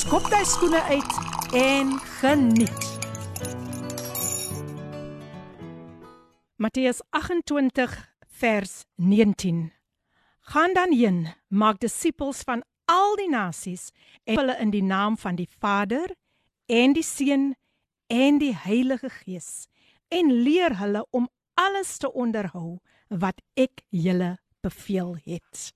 skop jy skoene uit en geniet. Matteus 28 vers 19. Gaan dan heen, maak disippels van al die nasies en hulle in die naam van die Vader en die Seun en die Heilige Gees en leer hulle om alles te onderhou wat ek julle beveel het.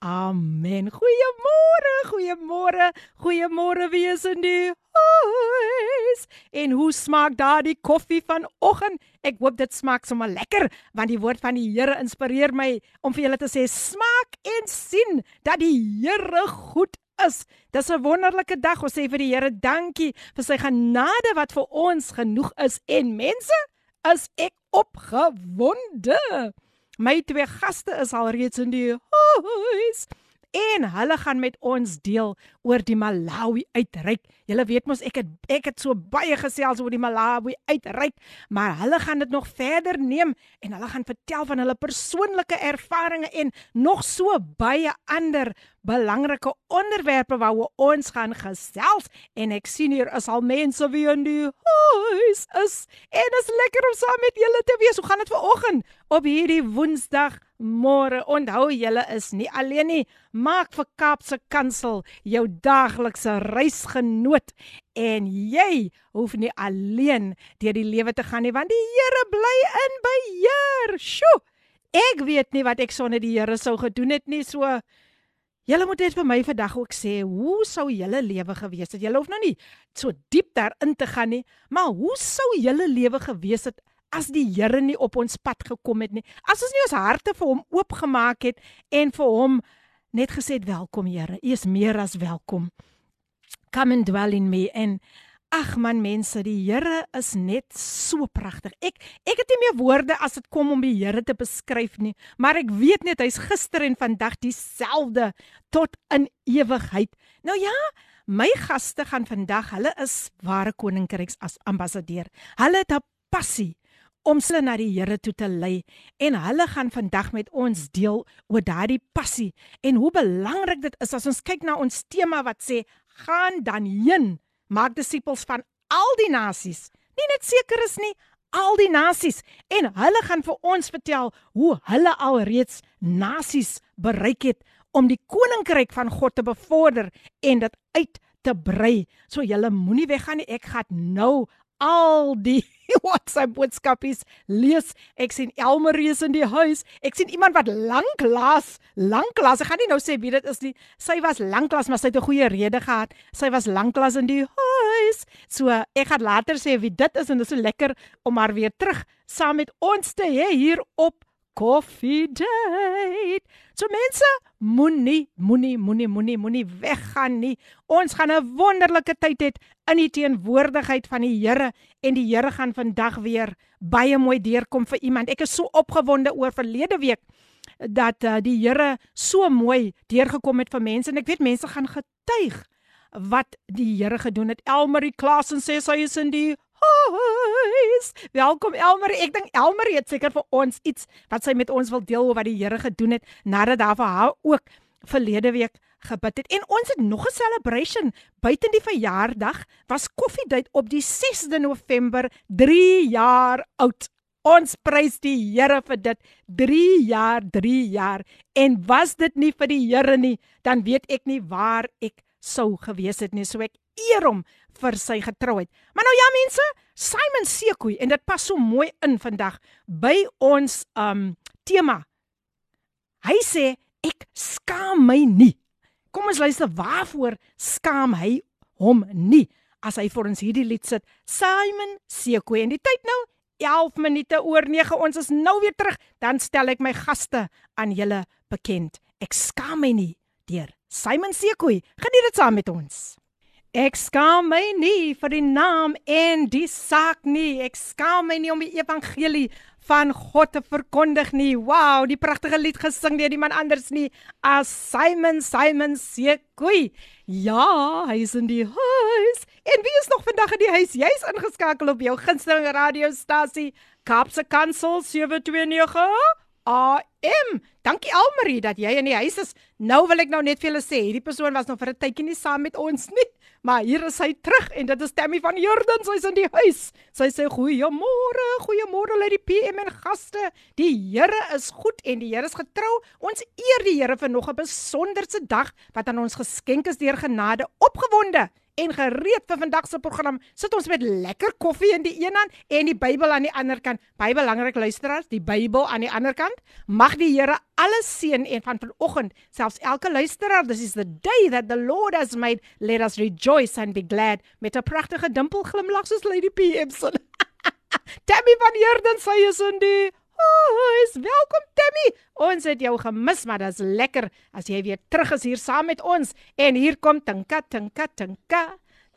Amen. Goeiemôre, goeiemôre, goeiemôre wees in die huis. En hoe smaak daardie koffie vanoggend? Ek hoop dit smaak sommer lekker, want die woord van die Here inspireer my om vir julle te sê smaak en sien dat die Here goed is. Dis 'n wonderlike dag. Ons sê vir die Here dankie vir sy genade wat vir ons genoeg is en mense, is ek opgewonde. My twee gaste is al reeds in die huis en hulle gaan met ons deel oor die Malawi uitreik. Julle weet mos ek het ek het so baie gesels oor die Malawi uitreik, maar hulle gaan dit nog verder neem en hulle gaan vertel van hulle persoonlike ervarings en nog so baie ander belangrike onderwerpe waaroor ons gaan gesels en ek sien hier is al mense wie in die huis is en is lekker om saam met julle te wees. Hoe gaan dit vanoggend op hierdie Woensdag? Môre, onthou julle is nie alleen nie. Maak vir Kaapse Kansel jou daaglikse reisgenoot en jy hoef nie alleen deur die lewe te gaan nie want die Here bly in beheer. Sjoe. Ek weet nie wat ek sonder die Here sou gedoen het nie. So Julle moet net vir my vandag ook sê, hoe sou julle lewe gewees het? Julle hoef nou nie so diep daarin te gaan nie, maar hoe sou julle lewe gewees het as die Here nie op ons pad gekom het nie? As ons nie ons harte vir hom oopgemaak het en vir hom net gesê het welkom Here, U is meer as welkom. Come and dwell in me and Ag man mense, die Here is net so pragtig. Ek ek het nie meer woorde as dit kom om die Here te beskryf nie, maar ek weet net hy's gister en vandag dieselfde tot in ewigheid. Nou ja, my gaste gaan vandag, hulle is ware koninkryks as ambassadeur. Hulle het 'n passie om hulle na die Here toe te lei en hulle gaan vandag met ons deel oor daardie passie en hoe belangrik dit is as ons kyk na ons tema wat sê gaan dan heen maak disippels van al die nasies. Nie net seker is nie, al die nasies en hulle gaan vir ons vertel hoe hulle alreeds nasies bereik het om die koninkryk van God te bevorder en dit uit te brei. So julle moenie weggaan nie. Ek gaan nou al die WhatsApp boodskapies lees. Ek sien Elmer reus in die huis. Ek sien iemand wat lanklaas, lanklaas. Ek gaan nie nou sê wie dit is nie. Sy was lanklaas, maar sy het 'n goeie rede gehad. Sy was lanklaas in die huis. So ek gaan later sê wie dit is en dit is so lekker om haar weer terug saam met ons te hê hier op Coffee Date. So mense, moenie, moenie, moenie, moenie, moenie weggaan nie. Ons gaan 'n wonderlike tyd hê in die teenwoordigheid van die Here en die Here gaan vandag weer baie mooi deurkom vir iemand. Ek is so opgewonde oor verlede week dat uh, die Here so mooi deurgekom het vir mense en ek weet mense gaan getuig wat die Here gedoen het. Elmarie Klasen sê sy is in die huis. Welkom Elmer. Ek dink Elmer het seker vir ons iets wat sy met ons wil deel oor wat die Here gedoen het nadat daar vir haar ook verlede week gebid het. En ons het nog 'n celebration buite die verjaardag. Was koffiedייט op die 6de November 3 jaar oud. Ons prys die Here vir dit 3 jaar, 3 jaar. En was dit nie vir die Here nie, dan weet ek nie waar ek sou gewees het nie. So ek eer hom vir sy getrouheid. Maar nou ja mense, Simon Sekoe en dit pas so mooi in vandag by ons um tema. Hy sê ek skaam my nie. Kom ons luister waarvoor skaam hy hom nie as hy vir ons hierdie lied sit. Simon Sekoe en die tyd nou 11 minute oor 9 ons is nou weer terug dan stel ek my gaste aan julle bekend. Ek skaam my nie deur Simon Sekoe. Geniet dit saam met ons. Ek skaam my nie vir die naam en die saak nie. Ek skaam my nie om die evangelie van God te verkondig nie. Wow, die pragtige lied gesing deur iemand anders nie as Simon Simon Sekoe. Ja, hy is in die huis. En wie is nog vandag in die huis? Jy's ingeskakel op jou gunsteling radiostasie Kaapse Kansel 729 AM. Dankie Almarie dat jy in die huis is. Nou wil ek nou net vir julle sê, hierdie persoon was nog vir 'n tydjie nie saam met ons nie, maar hier is hy terug en dit is Tammy van Jordan, sy's in die huis. Sy sê goeiemôre, goeiemôre uit die PM en gaste. Die Here is goed en die Here is getrou. Ons eer die Here vir nog 'n besonderse dag wat aan ons geskenk is deur genade. Opgewonde en gereed vir vandag se program. Sit ons met lekker koffie in die een hand en die Bybel aan die ander kant. Baie belangrik luisteraars, die Bybel aan die ander kant. Mag die Here alles seën en van vanoggend selfs elke luisteraar, this is the day that the Lord has made. Let us rejoice and be glad met 'n pragtige dimpel glimlag soos Lady PM. Tammy van Heerden sê is in die Huis, welkom Tammy. Ons het jou gemis, maar dit is lekker as jy weer terug is hier saam met ons. En hier kom Tinka, Tinka, Tinka.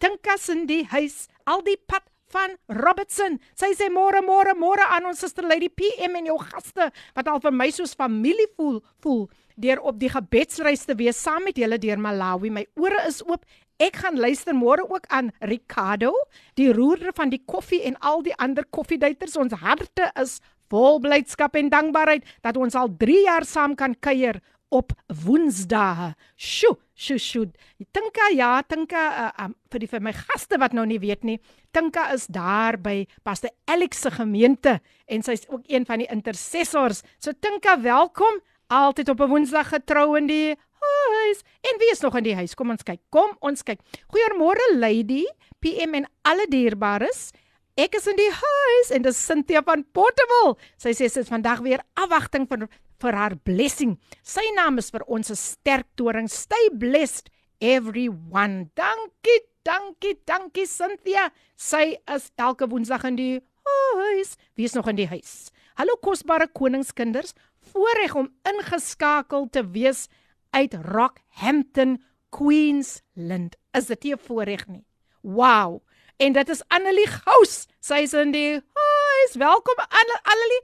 Tinka in die huis, al die pad van Robertson. Sy sê môre môre môre aan ons suster Lady PM en jou gaste wat al vir my soos familie voel, voel deur op die gebedsreis te wees saam met julle deur Malawi. My ore is oop. Ek gaan luister môre ook aan Ricardo, die roerder van die koffie en al die ander koffieduiters. Ons harte is vol blydskap en dankbaarheid dat ons al 3 jaar saam kan kuier op Woensdae. Sjoe, sjoe, sjoe. Tinka ja, Tinka uh, um, vir die vir my gaste wat nou nie weet nie. Tinka is daar by Pastor Alex se gemeente en sy's ook een van die intercessors. So Tinka, welkom. Altyd op 'n Woensdag getrou in die huis. En wie is nog in die huis? Kom ons kyk. Kom ons kyk. Goeiemôre Lady, PM en alle dierbares. Ek is in die huis en dis Cynthia van Portable. Sy sê sy is vandag weer afwagting vir vir haar blessing. Sy naam is vir ons 'n sterk toring. Stay blessed everyone. Dankie, dankie, dankie Cynthia. Sy is elke woensdag in die huis. Wie is nog in die huis? Hallo kosbare koningskinders. Voorreg om ingeskakel te wees uit Rockhampton, Queensland. Is dit nie 'n voorreg nie? Wow en dit is Annelie Gous. Sy is in die huis. Welkom Annelie.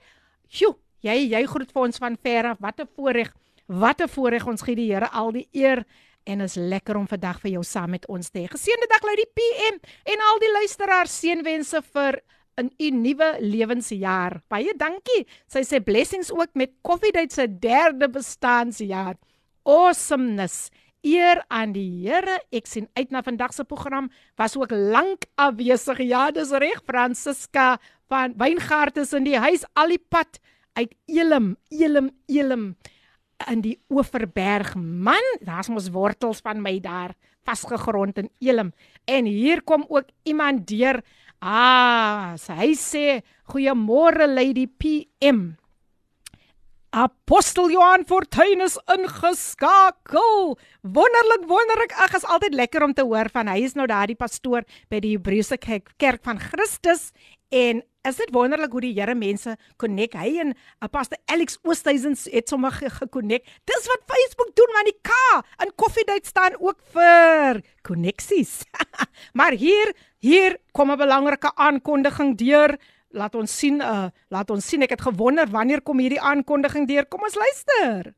Sjoe, jy jy groet vir ons van ver af. Wat 'n voorreg. Wat 'n voorreg ons gee die Here al die eer en is lekker om vandag vir jou saam met ons te hê. Geseënde dag uit die PM en al die luisteraars seënwense vir in u nuwe lewensjaar. Baie dankie. Sy sê blessings ook met Coffee Date se derde bestaanjaar. Awesomeness. Eer aan die Here. Ek sien uit na vandag se program. Was ook lank afwesig. Ja, dis reg. Francisca van Wyngaard is in die huis al die pad uit Elim, Elim, Elim in die Oeverberg. Man, daar's mos wortels van my daar vasgegrond in Elim. En hier kom ook iemand deur. Ah, hy sê goeiemôre Lady PM. Apostel Johan Fortuin is ingeskakel. Wonderlik, wonderlik. Ag, is altyd lekker om te hoor van hy is nou daardie pastoor by die Hebreëse kerk, kerk van Christus en is dit wonderlik hoe die Here mense konnek. Hy en Apostel Alex Oosthuizen het sommer gekonnek. Dis wat Facebook doen man die K in koffiedייט staan ook vir koneksies. maar hier, hier kom 'n belangrike aankondiging deur laat ons sien uh laat ons sien. Ek het gewonder wanneer kom hierdie aankondiging deur? Kom ons luister.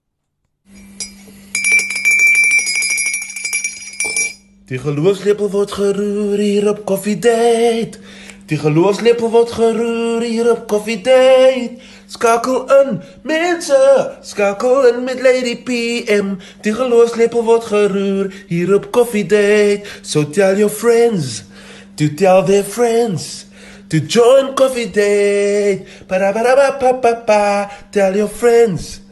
Die geloofslepel word geroer hier op Coffee Date. Die geloofslepel word geroer hier op Coffee Date. Skakel in mense. Skakel in met Lady PM Die geloofslepel word geroer hier op Coffee Date. So tell your friends. To tell their friends to join coffee date. Ba ba ba ba ba ba. Tell your friends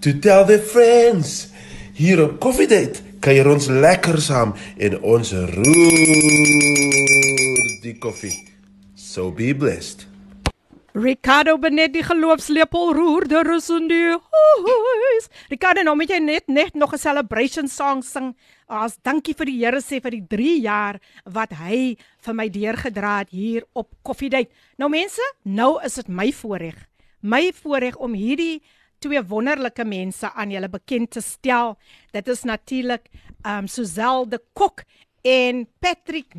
to tell their friends. Hier op coffee date kuier ons lekker saam en ons roer die koffie. So be blessed. Ricardo Benet die geloofslepel roer der is in die huis. Ricardo, nou moet jy net net nog 'n celebration song sing. As dankie vir die Here sê vir die 3 jaar wat hy vir my deurgedra het hier op Coffee Date. Nou mense, nou is dit my voorreg. My voorreg om hierdie twee wonderlike mense aan julle bekend te stel. Dit is natuurlik um Suzelle de Kok en Patrick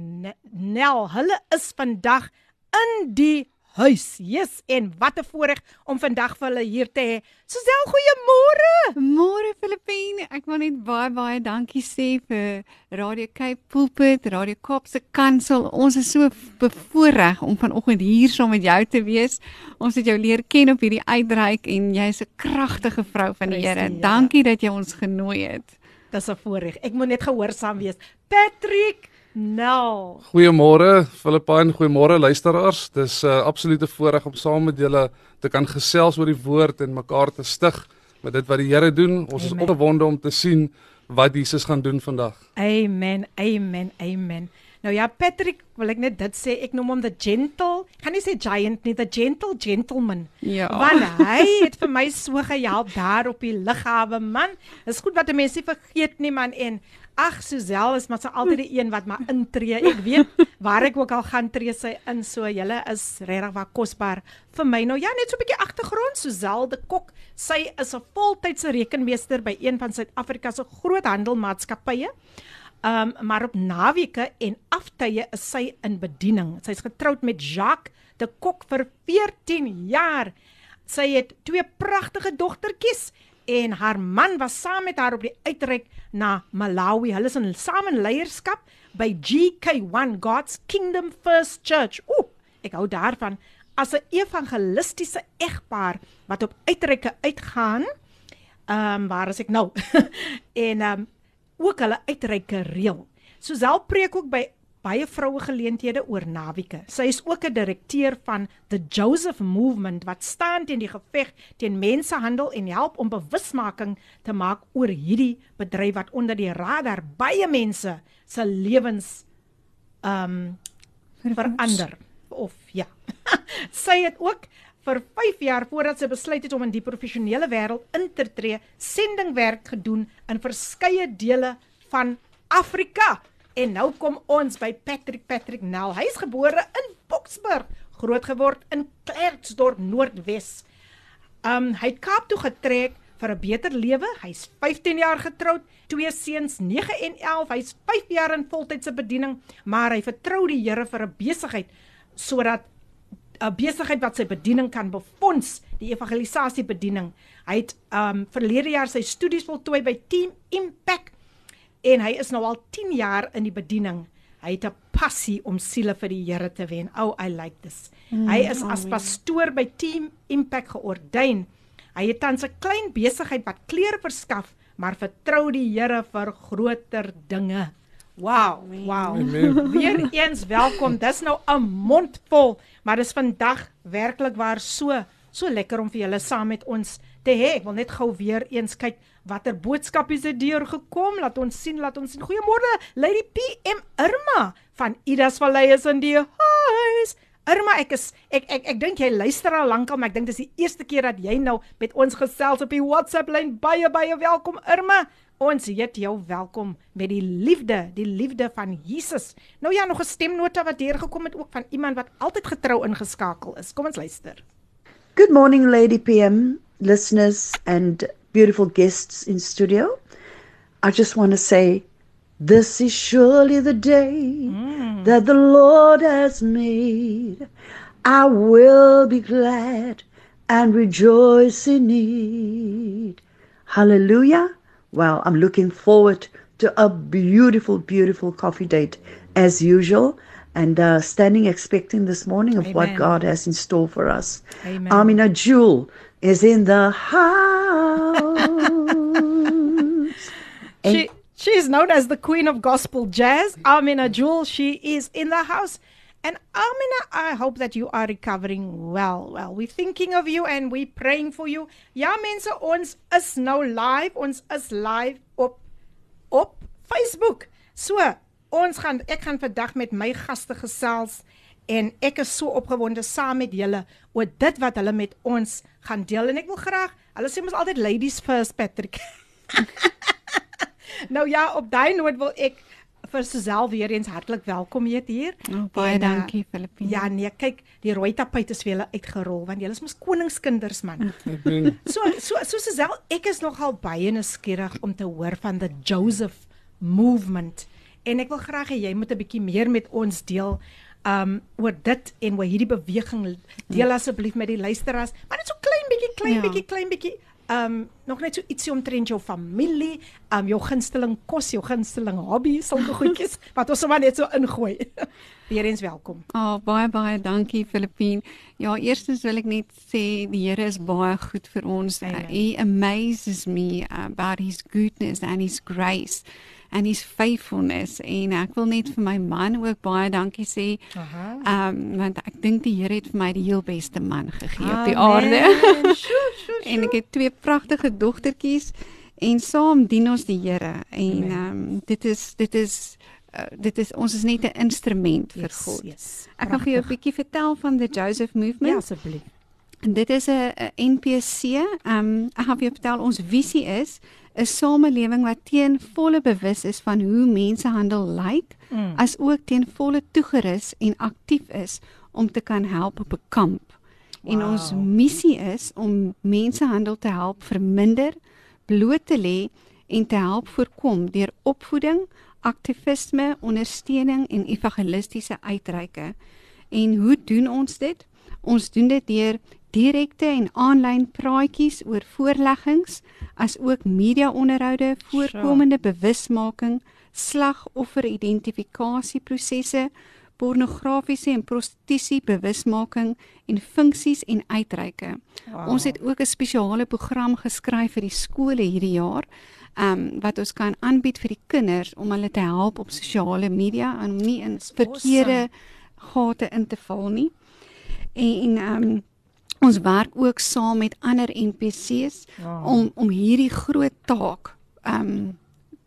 Nel. Hulle is vandag in die huis. Yes, en wat 'n voorreg om vandag vir hulle hier te hê. Sosel, goeiemôre. Môre Filippine, ek wil net baie baie dankie sê vir Radio Cape Pulpit, Radio Kaapse Kansel. Ons is so bevoorreg om vanoggend hier saam met jou te wees. Ons het jou leer ken op hierdie uitreik en jy's 'n kragtige vrou van die. Here. Dankie dat jy ons genooi het. Dis 'n voorreg. Ek moet net gehoorsaam wees. Patrick Nel. Goeiemôre Filippyn, goeiemôre luisteraars. Dis 'n uh, absolute voorreg om saam met julle te kan gesels oor die woord en mekaar te stig met dit wat die Here doen. Ons Amen. is opgewonde om te sien wat Jesus gaan doen vandag. Amen. Amen. Amen. Nou ja, Patrick, wil ek net dit sê, ek noem hom the gentle, ek gaan nie sê giant nie, the gentle gentleman. Ja. Want hy het vir my so gehelp daar op die lughawe, man. Dis goed wat 'n mens nie vergeet nie, man. En ag, Suzelle is maar sy altyd die een wat maar intree. Ek weet waar ek ook al gaan tree sy in. So julle is regtig wat kosbaar vir my. Nou ja, net so 'n bietjie agtergrond. Suzelle de Kok, sy is 'n voltydse rekenmeester by een van Suid-Afrika se groot handelmaatskappye. Um maar op naweke en aftye is sy in bediening. Sy's getroud met Jacques de Kok vir 14 jaar. Sy het twee pragtige dogtertjies en haar man was saam met haar op die uitreik na Malawi. Hulle is in saam in leierskap by GK1 God's Kingdom First Church. Ooh, ek hou daarvan as 'n evangelistiese egpaar wat op uitreike uitgaan. Ehm um, waar is ek nou? en ehm um, ook hulle uitreike reël. Sozal preek ook by baie vroue geleenthede oor naweke. Sy is ook 'n direkteur van the Joseph Movement wat staan teen die geveg teen mensenhandel en help om bewusmaking te maak oor hierdie bedryf wat onder die radar baie mense se lewens um, verander of ja. sy het ook vir 5 jaar voordat sy besluit het om in die professionele wêreld in te tree, sendingwerk gedoen in verskeie dele van Afrika. En nou kom ons by Patrick Patrick Nel. Hy is gebore in Boksburg, grootgeword in Klerksdorp Noordwes. Um hy het Kaap toe getrek vir 'n beter lewe. Hy's 15 jaar getroud, twee seuns, 9 en 11. Hy's 5 jaar in voltydse bediening, maar hy vertrou die Here vir 'n besigheid sodat 'n besigheid wat sy bediening kan befonds, die evangelisasie bediening. Hy het um verlede jaar sy studies voltooi by Team Impact en hy is nou al 10 jaar in die bediening. Hy het 'n passie om siele vir die Here te wen. Oh, I like this. Mm, hy is as pastoor by Team Impact geordyn. Hy het tans 'n klein besigheid wat klere verskaf, maar vertrou die Here vir groter dinge. Wow, wow. Amen. Weereens welkom. Dis nou 'n mond vol, maar dis vandag werklik waar so so lekker om vir julle saam met ons te hê. Ek wil net gou weer eens kyk watter boodskapies het deur gekom. Laat ons sien, laat ons sien. Goeiemôre, Lady PM Irma van Idas Vallei is in die huis. Irma, ek is ek ek ek dink jy luister al lankal, maar ek dink dis die eerste keer dat jy nou met ons gesels op die WhatsApp lyn. Baie baie welkom Irma. Ons heet jou welkom met die liefde, die liefde van Jesus. Nou ja, nog 'n stemnota wat deurgekom het ook van iemand wat altyd getrou ingeskakel is. Kom ons luister. Good morning, Lady PM, listeners, and beautiful guests in studio. I just want to say, this is surely the day that the Lord has made. I will be glad and rejoice in it. Hallelujah. Well, I'm looking forward to a beautiful, beautiful coffee date as usual. And uh, standing expecting this morning of what God has in store for us. Amen. Amina Jewel is in the house. She she is known as the queen of gospel jazz. Amina Jewel, she is in the house. And Amina, I hope that you are recovering well. Well, we're thinking of you and we praying for you. Ja mense, ons is nou live. Ons is live op op Facebook. So, ons gaan ek gaan vandag met my gaste gesels en ek is so opgewonde saam met julle oor dit wat hulle met ons gaan deel en ek wil graag, hulle sê mos altyd ladies first Patrick. nou ja, op daai noot wil ek vir Suzelle weer eens hartlik welkom heet hier. Oh, baie En, uh, dankie Filippine. Ja nee, kyk, die rooi tapuit is vir julle uitgerol want julle is mos koningskinders man. So so so Suzelle, ek is nogal baie nuuskierig om te hoor van the Joseph movement En ek wil graag hê jy moet 'n bietjie meer met ons deel um oor dit en oor hierdie beweging deel asseblief met die luisteraars. Maar net so klein bietjie, klein Ja. bietjie, klein bietjie. Um nog net so ietsie omtrent jou familie, um jou gunsteling kos, jou gunsteling hobby, sulke goedjies wat ons sommer net so ingooi. Weereens welkom. Oh, baie baie dankie Filippine. Ja, eerstens wil ek net sê die Here is baie goed vir ons. Uh, he amazes me about his goodness and his grace and his faithfulness en ek wil net vir my man ook baie dankie sê. Ehm um, want ek dink die Here het vir my die heel beste man gegee op die aarde. Sjoe, sjoe, en ek het twee pragtige dogtertjies en saam dien ons die Here en Amen. ehm um, dit is dit is uh, dit is ons is net 'n instrument vir Yes, God. Yes. Ek gaan vir jou 'n bietjie vertel van the Joseph Ja, Movement. asseblief. En dit is 'n NPC. Ehm um, ek gaan vir jou vertel ons visie is 'n samelewing wat teen volle bewus is van hoe mensehandel lyk, Mm. as ook teen volle toegerus en aktief is om te kan help op 'n kamp. En Wow. ons missie is om mensehandel te help verminder, bloot te lê en te help voorkom deur opvoeding, aktivisme, ondersteuning en evangelistiese uitreike. En hoe doen ons dit? Ons doen dit deur direkte en aanlyn praatjies oor voorleggings, as ook media-onderhoude, voorkomende bewusmaking, slagoffer identifikasieprosesse, pornografiese en prostitusie bewusmaking en funksies en uitreike. Wow. Ons het ook 'n spesiale program geskryf vir die skole hierdie jaar, ehm um, wat ons kan aanbied vir die kinders om hulle te help op sosiale media en om nie in verkeerde gate in te val nie. En ehm um, ons werk ook saam met ander NPC's Wow. om om hierdie groot taak ehm um,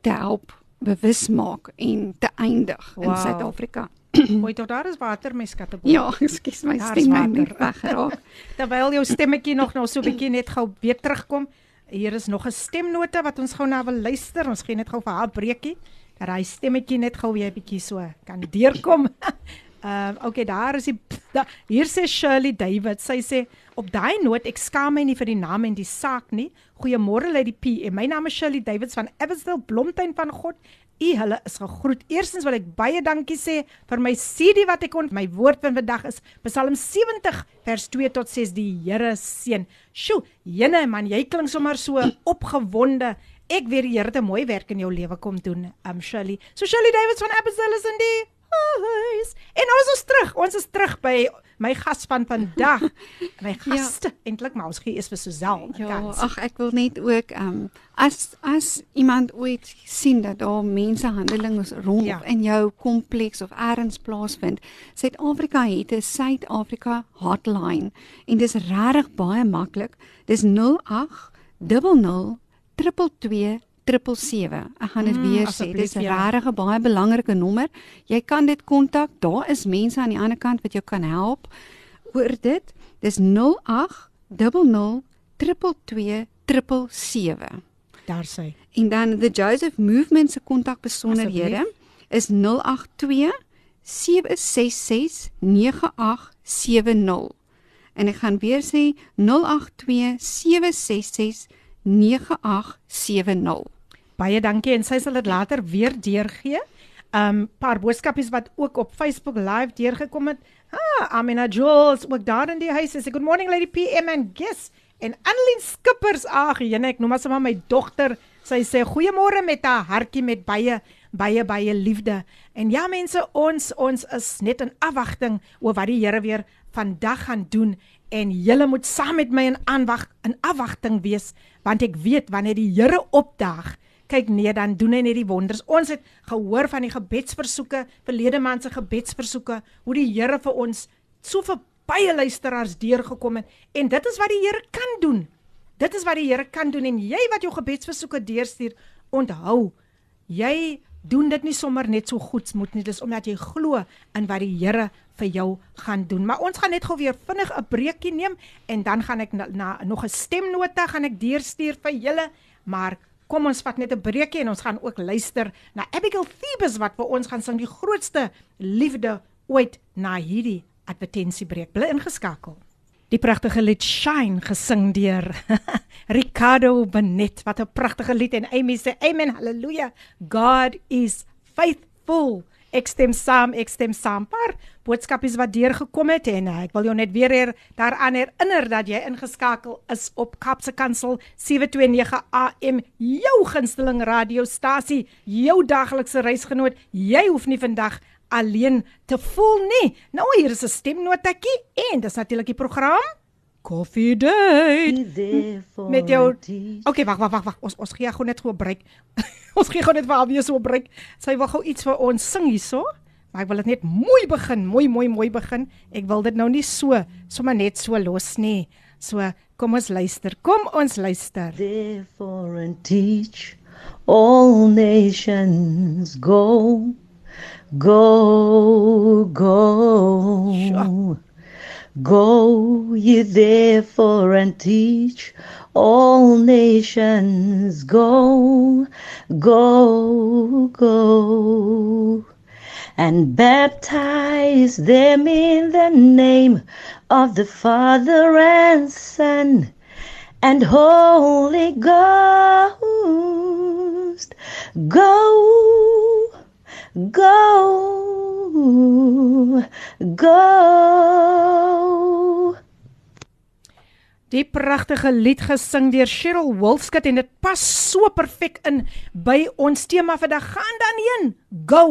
te help bewus maak en te eindig in Wow. Suid-Afrika. Mooi tot daar is water my skattebol. Ja, ekskuus my Daar stem het water. net weggeraak. Terwyl jou stemmetjie nog nou so 'n bietjie net gou weer terugkom. Hier is nog 'n stemnote wat ons gou na wil luister. Ons gee net gou vir haar breekie dat hy stemmetjie net gou weer 'n bietjie so kan deurkom. Ehm uh, okay, daar is die da, hier sê Shirley David. Sy sê op daai noot ek skaam my nie vir die naam en die saak nie. Goeiemôre Lady P. En my naam is Shirley Davids van Abbotsdale Blomtuin van God. U hulle is gegroet. Eerstens wil ek baie dankie sê vir my CD wat ek ont. My woord van vandag is Psalm 70 vers 2 tot 6 die Here seën. Sjoe, jene man, jy klink sommer so opgewonde. Ek weet die Here het 'n mooi werk in jou lewe kom doen, um Shirley. So Shirley Davids van Abbotsdale is in die huis. En nou is ons terug. Ons is terug by my gas van vandag. My gaste ja. eintlik maar ons gee eers vir Suzal. 'n Ja, kans. ag ek wil net ook ehm um, as as iemand ooit sien dat daar mensehandeling is rond Ja. ja. in jou kompleks of elders plaasvind. Suid-Afrika het 'n Suid-Afrika hotline en dis regtig baie maklik. Dis 08 00 22 777. Ek gaan dit Mm, weer sê. Dis ja. regtig 'n baie belangrike nommer. Jy kan dit kontak. Daar is mense aan die ander kant wat jou kan help oor dit. Dis 08 00 22 777. Daar sê. En dan the Joseph Movement se kontakbesonderhede is 082 766 9870. En ek gaan weer sê 082 766 9870. Baie dankie en sy sal dit later weer deurgee. Um paar boodskapies wat ook op Facebook live deurgekom het. Ah, Amina Jules ook daar in die huis. Sy sê good morning lady PM and guests en Annelien Skippers. Ag, jene ek noem maar sommer my dogter. Sy sê goeiemôre met haar hartjie met baie baie baie liefde. En ja mense, ons ons is net in afwagting oor wat die Here weer vandag gaan doen en julle moet saam met my in aanwag in afwagting wees want ek weet wanneer die Here opdaag kyk nee dan doen hy net die wonders. Ons het gehoor van die gebedsversoeke verlede maand se gebedsversoeke hoe die Here vir ons so vir baie luisteraars deurgekom het. En dit is wat die Here kan doen. Dit is wat die Here kan doen. En jy wat jou gebedsversoeke deurstuur onthou jy doen dit nie sommer net so goed moet nie. Dis omdat jy glo in wat die Here vir jou gaan doen. Maar ons gaan net gou weer vinnig 'n breekie neem en dan gaan ek na, na nog 'n stemnota gaan ek deurstuur vir julle. Maar kom ons vat net 'n breekie en ons gaan ook luister na Abigail Thebes wat vir ons gaan sing die grootste liefde ooit na hierdie advertensiebreek bly ingeskakel Die pragtige lied Shine gesing deur Ricardo Benet. Wat 'n pragtige lied en Amy sê amen haleluja. God is faithful. Ek stem saam, ek stem saam. Paar boodskapies wat deurgekom het en uh, ek wil jou net weer her, daaraan herinner dat jy ingeskakel is op Kapse Kansel 729 AM, jou gunsteling radiostasie, jou daglikse reisgenoot. Jy hoef nie vandag alleen te voel nie. Nou hier is 'n stemnotetjie en dis natuurlik die program Coffee Date met jou Okay, wag, wag, wag, wag. Ons ons gee gou net gou 'n breek. ons gee gou net vir Abie so 'n breek. Sy wil gou iets vir ons sing hierso. Maar ek wil dit net mooi begin, mooi mooi mooi begin. Ek wil dit nou nie so sommer net so los nie. So, kom ons luister. Kom ons luister. Therefore and teach all nations go go go Sure. Go ye therefore and teach all nations. Go, go, go. And baptize them in the name of the Father and Son and Holy Ghost. Go, go, go. Die pragtige lied gesing deur Cheryl Wolfskut en dit pas so perfek in by ons tema vandag. Gaan dan heen. Go,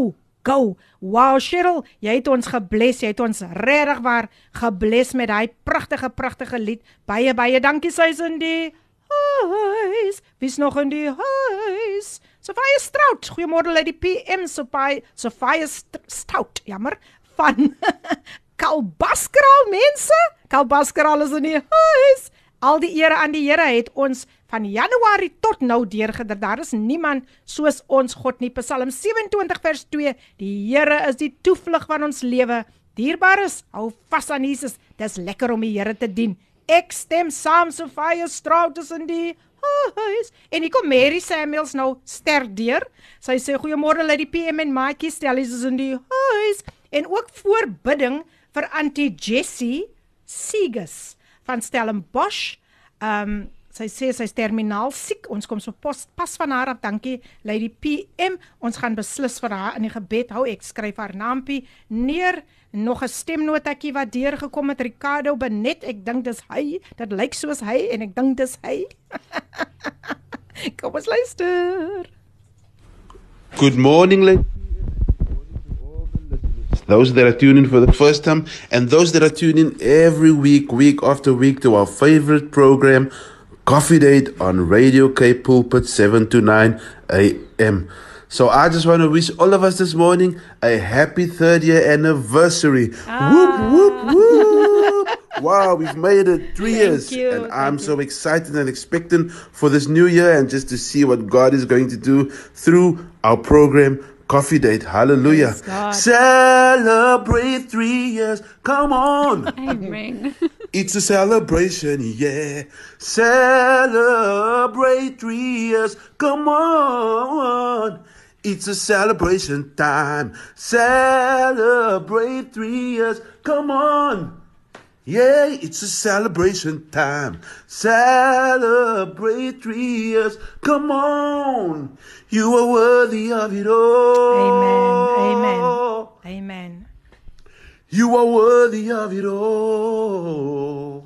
go. Wow, Cheryl, jy het ons gebless. Jy het ons regtig waar gebless met daai pragtige pragtige lied. Baie baie dankie sy's in die huis. Wie's nog in die huis? Sofia Strout. Goeiemôre lady PM Sofia Sofia St- Stout. Jammer van Kalbaskraal mense. Kalbaskraal is in die huis. Al die ere aan die Here het ons van Januarie tot nou deurgedra. Daar is niemand soos ons God nie. Psalm 27 vers 2. Die Here is die toevlug van ons lewe. Dierbares, hou vas aan Jesus. Dis lekker om die Here te dien. Ek stem saam Sofia Strout is in die huis. En hier kom Mary Samuels nou sterk deur. Sy sê goeiemôre lady PM en Maatjie Stellies is in die huis en ook voorbidding vir Auntie Jessie Segus van Stellenbosch. Ehm um, sy sê sy's terminaal siek. Ons kom so pas, pas van haar af. Dankie Lady PM. Ons gaan beslis vir haar in die gebed hou. Ek skryf haar naampie neer. Nog 'n stemnotetjie wat deurgekom het Ricardo Benet. Ek dink dis hy. Dit lyk soos hy en ek dink dis hy. kom ons luister. Good morning, ladies. Those that are tuning for the first time, and those that are tuning every week, week after week, to our favorite program, Coffee Date on Radio K Pulpit 7 to 9 a.m. So I just want to wish all of us this morning a happy third year anniversary. Whoop, whoop, whoop. Wow, we've made it three years. you, And I'm thank so excited and expectant for this new year and just to see what God is going to do through our program, Coffee Date. Hallelujah. Celebrate three years. Come on. Amen. It's a celebration, yeah. Celebrate three years. Come on. It's a celebration time. Celebrate three years. Come on. Yeah, it's a celebration time. Celebrate three years. Come on. You are worthy of it all. Amen. Amen. Amen. You are worthy of it all.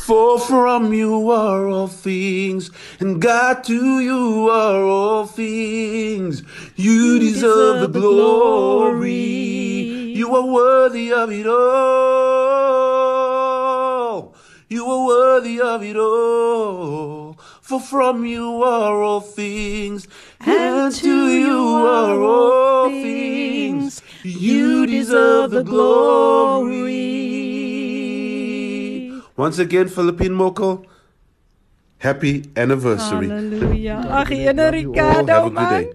For from you are all things, and God to you are all things. You, deserve, the glory. You are worthy of it all. You are worthy of it all. For from you are all things, and, to you are all things. You deserve the glory. Once again, Philippine Moko, happy anniversary. Halleluja. Ag, ene. Ricardo good man.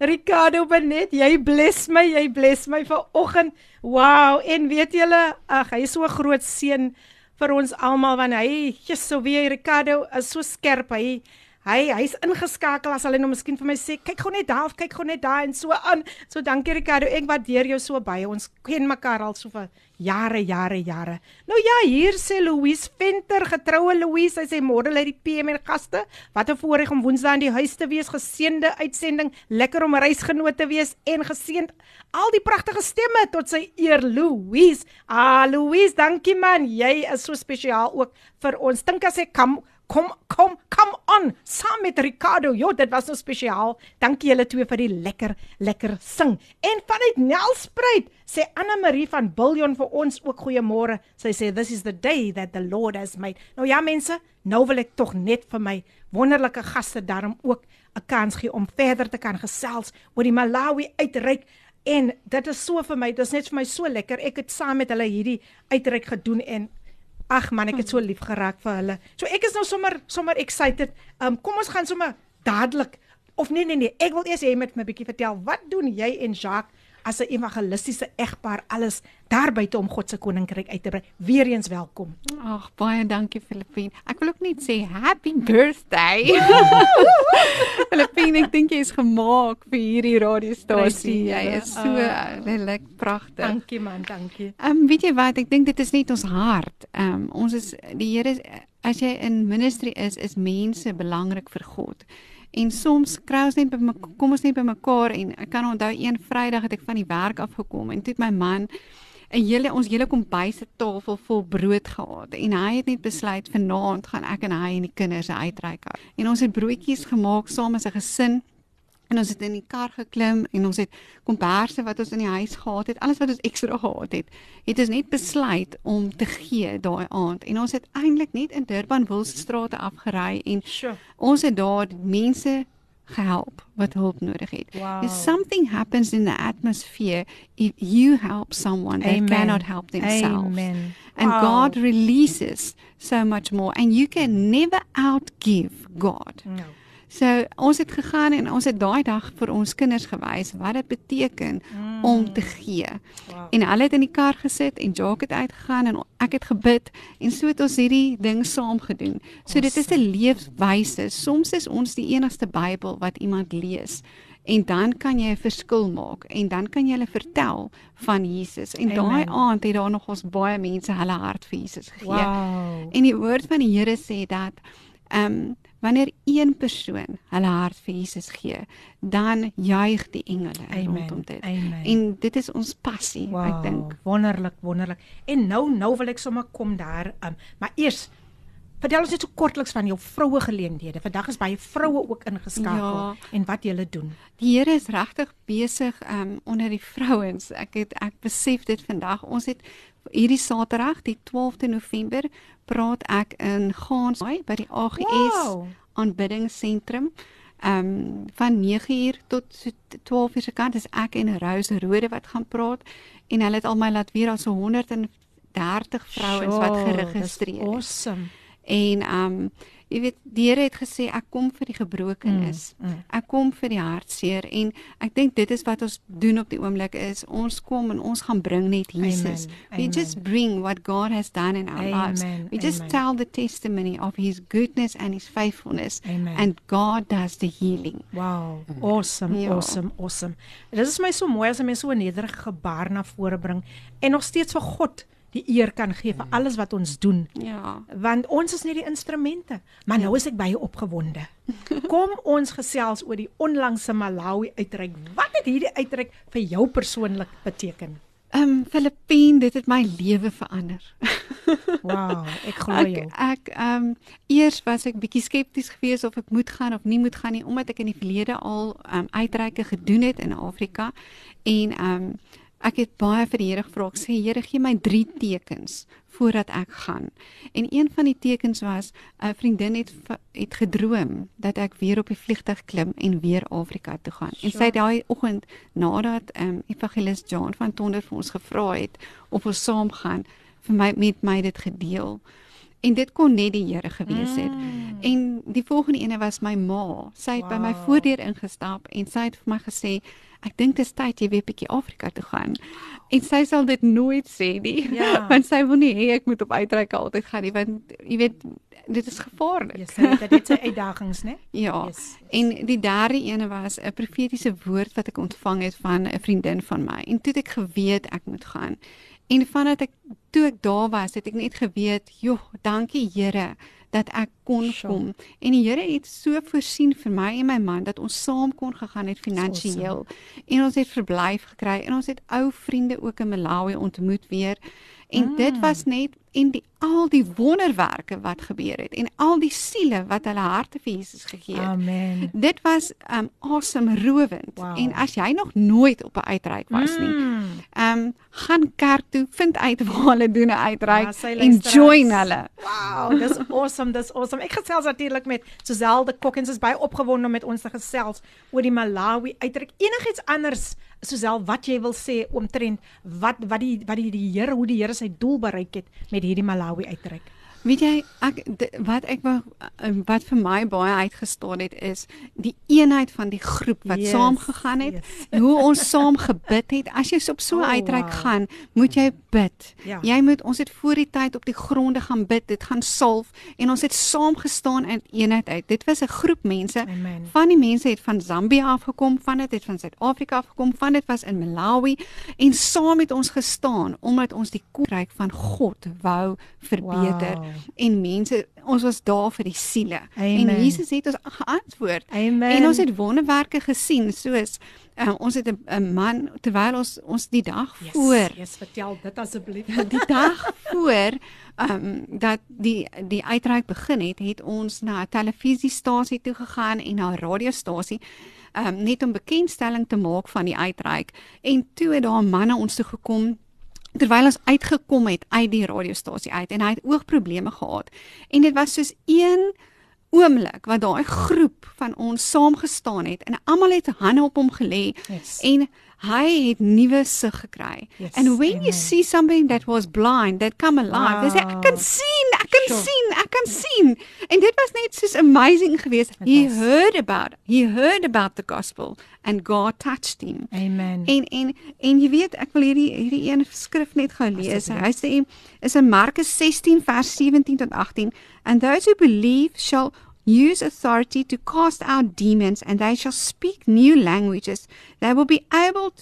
Ricardo Benet, jy bless my, jy bless my vir oggend. Wow, en weet julle, ag, hy is so 'n groot seën vir ons almal want hy, Jesus, so wie Ricardo is so skerp. Hy Hy hy's ingeskakel as hulle nou miskien vir my sê kyk gou net daar of kyk gou net daar en so aan. So dankie Ricardo, ek waardeer jou so baie. Ons ken mekaar al so vir jare, jare, jare. Nou ja, hier sê Louise Venter, getroue Louise, sy sê môre lê die PM en gaste. Wat 'n voorreg om Woensdae in die huis te wees. Geseënde uitsending. Lekker om reisgenoot te wees en geseënd al die pragtige stemme tot sy eer Louise. Ah Louise, dankie man. Jy is so spesiaal ook vir ons. Dink as ek kom kom kom kom on saam met Ricardo. Jo, dit was so spesiaal. Dankie julle twee vir die lekker lekker sing. En vanuit Nelspruit sê Anna Marie van Billion vir ons ook goeiemôre. Sy sê this is the day that the Lord has made. Nou ja mense, nou wil ek tog net vir my wonderlike gaste daarom ook 'n kans gee om verder te kan gesels oor die Malawi uitreik. En dit is so vir my, dit is net vir my so lekker. Ek het saam met hulle hierdie uitreik gedoen en Ag man, ek het so lief geraak vir hulle. So ek is nou sommer sommer excited. Um kom ons gaan sommer dadelik of nee nee nee, ek wil eers hê jy moet my bietjie vertel wat doen jy en Jacques as 'n evangelistiese egpaar alles daar buite om God se koninkryk uit te brei. Weereens welkom. Ag baie dankie Filippine. Ek wil ook net sê happy birthday. Filippine, ek dink jy is gemaak vir hierdie radiostasie. Jy is so lelik pragtig. Dankie man, dankie. Ehm um, weet jy wat, ek dink dit is net ons hart. Ehm um, ons is die Here as jy in ministry is, is mense belangrik vir God. En soms kry ons net by my, kom ons net by mekaar en ek kan onthou een Vrydag het ek van die werk af gekom en toe het my man 'n hele ons hele kombuise tafel vol brood gehad en hy het net besluit vanaand gaan ek en hy en die kinders uitreik. En ons het broodjies gemaak saam as 'n gesin En ons het in die kar geklim en ons het komberse wat ons in die huis gehad het, alles wat ons ekstra gehad het, het ons net besluit om te gee daai aand. En ons het eintlik net in Durban Wilstrate afgery en sure. ons het daar mense gehelp wat hulp nodig het. Wow. If something happens in the atmosphere if you help someone Amen. cannot help themselves. Amen. And Wow. God releases so much more and you can never outgive God. No. So ons het gegaan en ons het daai dag vir ons kinders gewys wat dit beteken mm. om te gee. Wow. En hulle het in die kar gesit en Jacques het uitgegaan en ek het gebid en so het ons hierdie ding saam gedoen. So dit is 'n leefwyse. Soms is ons die enigste Bybel wat iemand lees. En dan kan jy 'n verskil maak en dan kan jy hulle vertel van Jesus. En daai aand het daar nog ons baie mense hulle hart vir Jesus gegee. Wow. En die woord van die Here sê dat ehm um, wanneer een persoon hulle hart vir Jesus gee, dan juig die engele Amen. rondom dit. Amen. En dit is ons passie, Wow, ek dink. wonderlik, wonderlik. En nou nou wil ek sommer kom daar, um, maar eers vertel ons net so kortliks van jou vroue geleenthede. Vandag is baie vroue ook ingeskakel Ja. en wat julle doen. Die Here is regtig besig um onder die vrouens. Ek het ek besef dit vandag. Ons het hierdie Saterdag, die 12de November, praat ek in Gansbaai by die AGS Wow. aanbiddingsentrum. Um van 9uur tot so 12uur se kant is ek en Rose Rode wat gaan praat en hulle het al my laat weet daar's so 130 vrouens wat Sjoe, geregistreer is. Awesome. En um jy weet die Here het gesê ek kom vir die gebrokenes. Mm, mm. Ek kom vir die hartseer en ek dink dit is wat ons doen op die oomblik is ons kom en ons gaan bring net Jesus. Amen, We amen. just bring what God has done in our lives. Amen, We just amen. tell the testimony of his goodness and his faithfulness Amen. and God does the healing. Wow, awesome, Ja. awesome, awesome. Dit is my so mooi as 'n mens so nederige gebaar na vore bring en nog steeds vir God die eer kan gee vir alles wat ons doen. Ja. want ons is net die instrumente. Maar nou is ek baie opgewonde. Kom ons gesels oor die onlangse Malawi uitreik. Wat het hierdie uitreik vir jou persoonlik beteken? Ehm um, Filippine, dit het my lewe verander. Wow, ek glo Ek jou. ek ehm um, eers was ek bietjie skepties geweest of ek moet gaan of nie moet gaan nie omdat ek in die verlede al ehm um, uitreike gedoen het in Afrika en ehm um, ek het baie vir die Here gevra. Ek sê Here, gee my 3 tekens voordat ek gaan. En een van die tekens was 'n vriendin het het gedroom dat ek weer op die vliegtuig klim en weer Afrika toe gaan. En sy het daai oggend nadat ehm um, Evangelis John van Tonder vir ons gevra het of ons saam gaan, vir my met my dit gedeel. En dit kon net die Here gewees het. Mm. En die volgende ene was my ma. Sy het wow. by my voordeur ingestap en sy het vir my gesê ek dink dit is tyd jy weer bietjie Afrika toe gaan. En sy sal dit nooit sê nie, Ja. want sy wil nie hê ek moet op uitreike altyd gaan nie, want jy weet dit is gevaarlik. Jy sê dit dit se uitdagings, né? Ja. Yes. En die derde ene was 'n profetiese woord wat ek ontvang het van 'n vriendin van my. En toe het ek geweet ek moet gaan. En vandat ek toe ek daar was, het ek net geweet, "Joh, dankie Here dat ek kon Sure. kom." En die Here het so voorsien vir my en my man dat ons saam kon gegaan het finansiëel. En ons het verblyf gekry en ons het ou vriende ook in Malawi ontmoet weer. En mm. dit was net en die al die wonderwerke wat gebeur het en al die siele wat hulle harte vir Jesus gegee het. Amen. Dit was um awesome rowend. Wow. En as jy nog nooit op 'n uitreik was nie, Mm. um gaan kerk toe, vind uit waar hulle doen 'n uitreik Ja, en join hulle. Wow, dis awesome, dis awesome. Ek gesels natuurlik met Suzelle de Kok en sy is baie opgewonde om met ons te gesels oor die Malawi uitreik. Enigiets anders, Suzelle, wat jy wil sê omtrent wat wat die wat die, die Here hoe die Here sy doel bereik het met hierdie Malawi uitreik. Weet jy, ek wat ek uh, wat vir my baie uitgestaan het is die eenheid van die groep wat Yes, saam gegaan het. yes. Hoe ons saam gebid het. As jy op so 'n Oh, uitreik wow. gaan, moet jy bid. Ja. Jy moet ons het voor die tyd op die gronde gaan bid, dit gaan salf en ons het saam gestaan in eenheid uit. Dit was 'n groep mense. Amen. Van die mense het van Zambia afgekom, van dit het van Suid-Afrika afgekom, van dit was in Malawi en saam het ons gestaan omdat ons die koninkryk van God wou verbeter. Wow. En mense, ons was daar vir die siele. Amen. En Jesus het ons geantwoord. Amen. En ons het wonderwerke gesien soos uh, ons het 'n 'n man terwyl ons ons die dag yes, voor Yes, vertel dit asseblief. die dag voor ehm um, dat die die uitreik begin het, het ons na 'n televisiestasie toe gegaan en na 'n radiostasie ehm um, net om bekendstelling te maak van die uitreik. En toe het daar manne ons toe gekom terwyl ons uitgekom het uit die radiostasie uit en hy het oogprobleme gehad. En dit was soos een oomblik wat daai groep van ons saam gestaan het en almal het hande op hom gelê Yes. en hy het nuwe sig gekry. Yes, and when you amen. see something that was blind that come alive, wow. jy sê ek kan sien, ek kan Sure. sien, ek kan sien. En dit was net soos amazing geweest. He was. heard about it. He heard about the gospel and God touched him. Amen. En en en jy weet ek wil hierdie hierdie een skrif net gou lees. Hy sê is in Markus 16 vers 17 tot 18 and those who believe shall use authority to cast out demons and they shall speak new languages. They will be able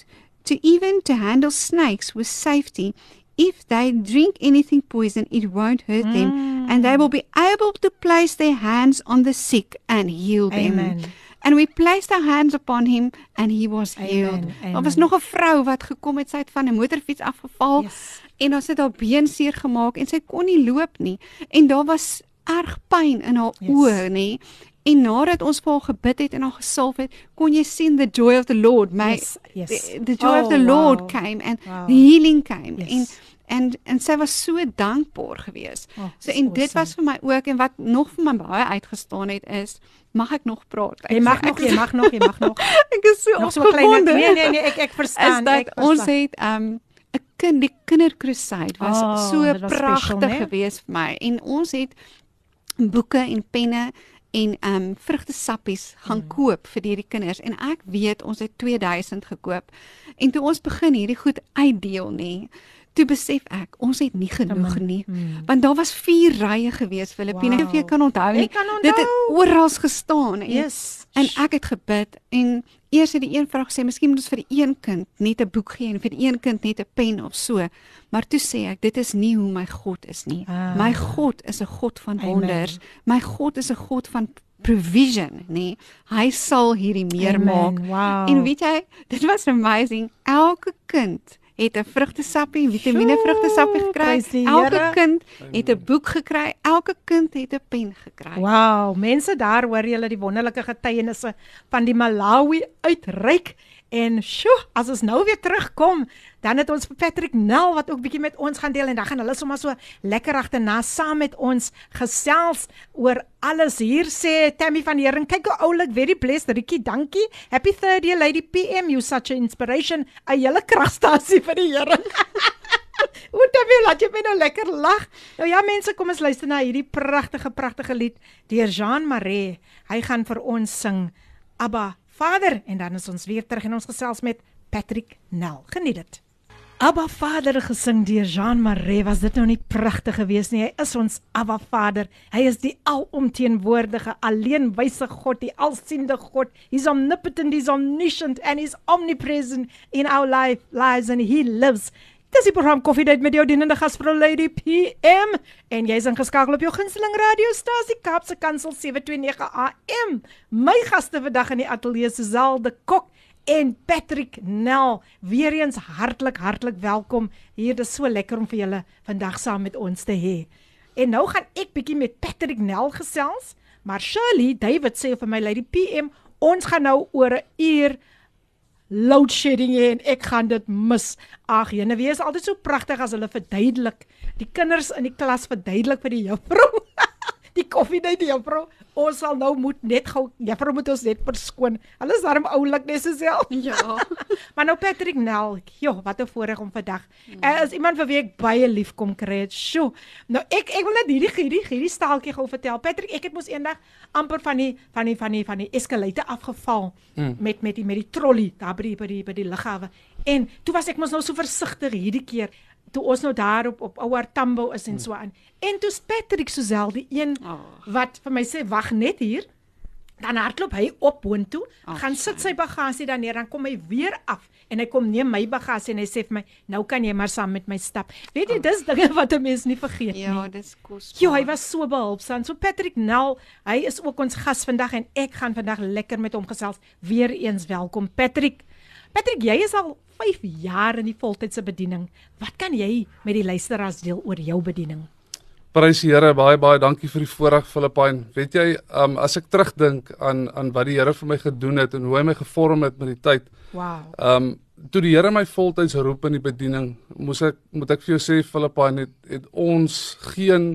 to even to handle snakes with safety. If they drink anything poison, it won't hurt them, and they will be able to place their hands on the sick and heal them. And we placed our hands upon him and he was Amen, healed. Daar was amen. nog 'n vrou wat gekom het, sy het van 'n motorfiets afgeval Yes. en ons het haar been seer gemaak en sy kon nie loop nie en daar was erg pyn in haar Yes. oë, nê? En nadat ons vir haar gebid het en haar gesalf het, kon jy sien the joy of the Lord. My Yes, yes. The, the joy Oh, of the Lord wow. came and Wow. the healing came Yes. en en en sy was so dankbaar geweest. Oh, so en dit awesome. was vir my ook en wat nog vir my baie uitgestaan het is mag ek nog praat? Jy Ek mag sê, nog, jy mag nog, jy mag nog. Ek is so Nog so opgewonde. Nee nee nee, ek ek is verstaan. dat ek verstaan. ons het um 'n kind die kinderkruisyd was Oh, so dit pragtig né? geweest vir my en ons het boeke en penne en um vrugtesappies gaan Mm. koop vir hierdie kinders en ek weet ons het 2000 gekoop en toe ons begin hierdie goed uitdeel nê toe besef ek ons het nie genoeg nie Mm. want daar was vier rye gewees Filippine Wow. of jy kan onthou nie kan dit het onthou. oral gestaan en Yes. En ek het gebid en eers het die een vrou gesê miskien moet ons vir die een kind net 'n boek gee en vir die een kind net 'n pen of so. Maar toe sê ek dit is nie hoe my God is nie. Ah. My God is 'n God van Amen. wonders. My God is 'n God van provision, nê. Hy sal hierdie meer Amen. maak. Wow. En weet jy, dit was amazing. Elke kind het 'n vrugtesappie, vitamiene vrugtesappie gekry. Elke kind het 'n boek gekry. Elke kind het 'n pen gekry. Wow, mense daar hoor julle die wonderlike getuienisse van die Malawi uitreik en sjoe, as ons nou weer terugkom, dan het ons Patrick Nel wat ook bietjie met ons gaan deel en dan gaan hulle sommer so lekker agterna saam met ons gesels oor alles. Hier sê Tammy van Heering, kyk hoe oulik, very blessed, Ricky, dankie. Happy 30 Lady PM, you such an inspiration. 'n Hele kragstasie vir die Here. Hoe dan wil jy my nou lekker lag. Nou ja mense, kom ons luister na hierdie pragtige pragtige lied deur Jean Maree. Hy gaan vir ons sing Abba Vader en dan is ons weer terug en ons gesels met Patrick Nel. Geniet dit. Abba Vader gesing deur Jean Maree was dit nou nie pragtig geweest nie. Hy is ons Abba Vader. Hy is die alomteenwoordige, alleenwyse God, die alsiende God. He's omnipotent, he's omniscient and he's omnipresent in our life lives and he lives. Dis die program Koffiedייט met jou dienende gasvrou Lady PM en jy's ingeskakel op jou gunsteling radiostasie Kaapse Kansel 729 AM. My gaste vandag in die ateljee is Suzal de Kok en Patrick Nel. Weereens hartlik hartlik welkom. Hier dis so lekker om vir julle vandag saam met ons te hê. En nou gaan ek bietjie met Patrick Nel gesels, maar Shirley David sê vir my Lady PM, ons gaan nou oor 'n uur load shedding hê en ek gaan dit mis. Ag, jene, wie is altyd so pragtig as hulle verduidelik. Die kinders in die klas verduidelik vir die juffrou. Die koffie net die juffrou. Ons sal nou moet net gou juffrou moet ons net verskoon. Hulle is darm oulik net self. Ja. maar nou Patrick Nel, joh, wat 'n voorreg om vandag. Mm. Er is iemand vir wie ek baie lief kom kry het. Sjoe. Nou ek ek wil net hierdie hierdie hierdie staaltjie gou vertel. Patrick, ek het mos eendag amper van die van die van die van die eskalator afgeval mm. met met die met die trolley daar by die by die by die lughawe. En toe was ek mos nou so versigtig hierdie keer toe ons nou daar op op ouer Tambo is en so aan. En toe Patrick Sozel die een oh. wat vir my sê wag net hier. Dan hardloop hy op boontoe, oh, gaan sit sy bagasie dan neer, dan kom hy weer af en hy kom neem my bagasie en hy sê vir my, "Nou kan jy maar saam met my stap." Weet jy, oh. dis dinge wat 'n mens nie vergeet ja, nie. Ja, dis kos. Jo, hy was so behulpsaam. So Patrick Nel, hy is ook ons gas vandag en ek gaan vandag lekker met hom gesels. Weereens welkom Patrick. Patrick, jy is al 5 jaar in die voltydse bediening. Wat kan jy met die luisteraars deel oor jou bediening? Prys die Here, baie baie dankie vir die voorreg Filippyn. Weet jy, um as ek terugdink aan aan wat die Here vir my gedoen het en hoe hy my gevorm het met die tyd. Wow. Um toe die Here my voltyds roep in die bediening, moes ek moet ek vir jou sê Filippyn het, het ons geen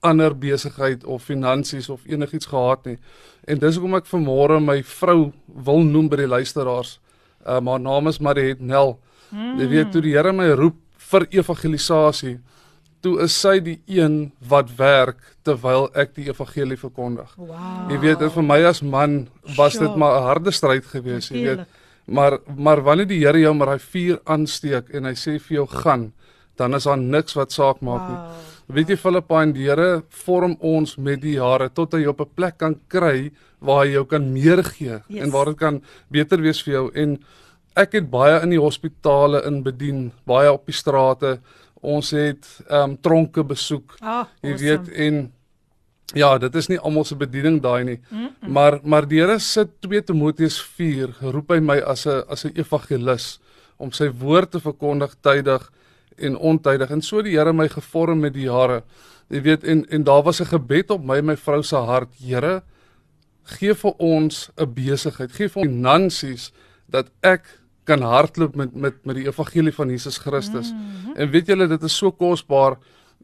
ander besigheid of finansies of enigiets gehad nie. En dis hoekom ek vanmôre my vrou wil noem by die luisteraars. Uh, maar naam is Mariet Nel. Mm. Jy weet toe die Here my roep vir evangelisasie, toe is sy die een wat werk terwyl ek die evangelie verkondig. Wow. Jy weet vir my as man was sure. dit maar 'n harde stryd geweest, jy weet. Maar maar wanneer die Here jou maar daai vuur aansteek en hy sê vir jou gaan, dan is daar niks wat saak maak wow. nie. Weet jy Filippyn, die Here vorm ons met die jare tot hy op 'n plek kan kry waar hy jou kan meer gee yes. en waar dit kan beter wees vir jou en ek het baie in die hospitale in bedien, baie op die strate. Ons het ehm um, tronke besoek. Ah, jy awesome. weet en ja, dit is nie almal se bediening daai nie. Mm -mm. Maar maar die Here sit 2 Timoteus 4 roep hy my as 'n as 'n evangelis om sy woord te verkondig tydig en ontydig. En so die Here my gevorm met die jare. Jy weet en en daar was 'n gebed op my en my vrou se hart. Here, gee vir ons 'n besigheid, gee vir ons finansies dat ek kan hardloop met met met die evangelie van Jesus Christus. Mm -hmm. En weet julle dit is so kosbaar.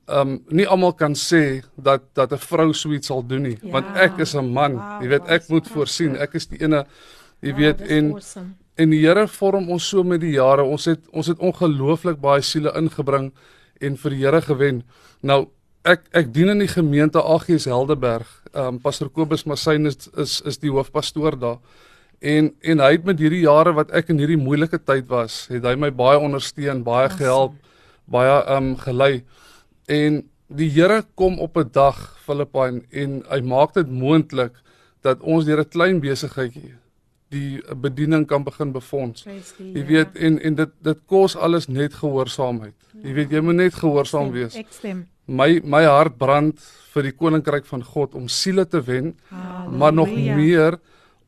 Um nie almal kan sê dat dat 'n vrou so iets sal doen nie, ja. want ek is 'n man. Wow, jy weet ek moet voorsien. Ek is die ene jy wow, weet en awesome. En die Here vorm ons so met die jare. Ons het ons het ongelooflik baie siele ingebring en vir die Here gewen. Nou ek ek dien in die gemeente AGS Helderberg. Ehm um, Pastor Kobus Masyn is, is is die hoofpastoor daar. En en hy het met hierdie jare wat ek in hierdie moeilike tyd was, het hy my baie ondersteun, baie gehelp, baie ehm um, gelei. En die Here kom op 'n dag Filippyn en hy maak dit moontlik dat ons deur 'n klein besigheidjie die bediening kan begin befonds. Jy weet en en dit dit kos alles net gehoorsaamheid. Jy weet jy moet net gehoorsaam wees. Ek stem my my hart brand vir die koninkryk van God om siele te wen, Halleluja. maar nog meer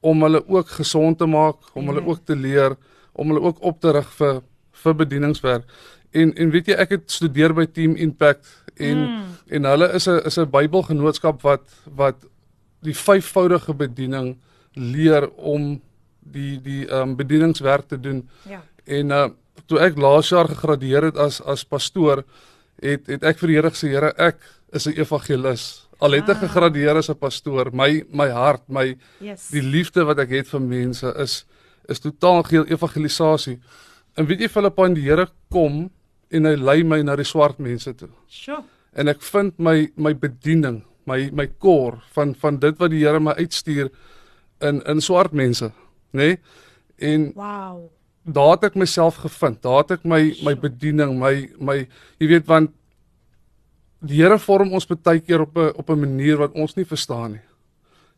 om hulle ook gesond te maak, om hulle ook te leer, om hulle ook op te rig vir vir bedieningswerk. En en weet jy ek het studeer by Team Impact en mm. en hulle is 'n is 'n Bybelgenootskap wat wat die vyfvoudige bediening leer om die die ehm um, bedieningswerk te doen. Ja. En uh toe ek laas jaar gegradueer het as as pastoor, het het ek vir die Here gesê Here ek is 'n evangelis. Al het ek ah. gegradueer as 'n pastoor, my my hart, my yes. die liefde wat ek het vir mense is is totaal geel evangelisasie. En weet jy Filippyn die Here kom en hy lei my na die swart mense toe. Sjoe. En ek vind my my bediening, my my kor van van dit wat die Here my uitstuur in in swart mense. Nê? Nee? En Wow. daar het ek myself gevind. Daar het ek my my bediening, my my jy weet want die Here vorm ons baie keer op 'n op 'n manier wat ons nie verstaan nie.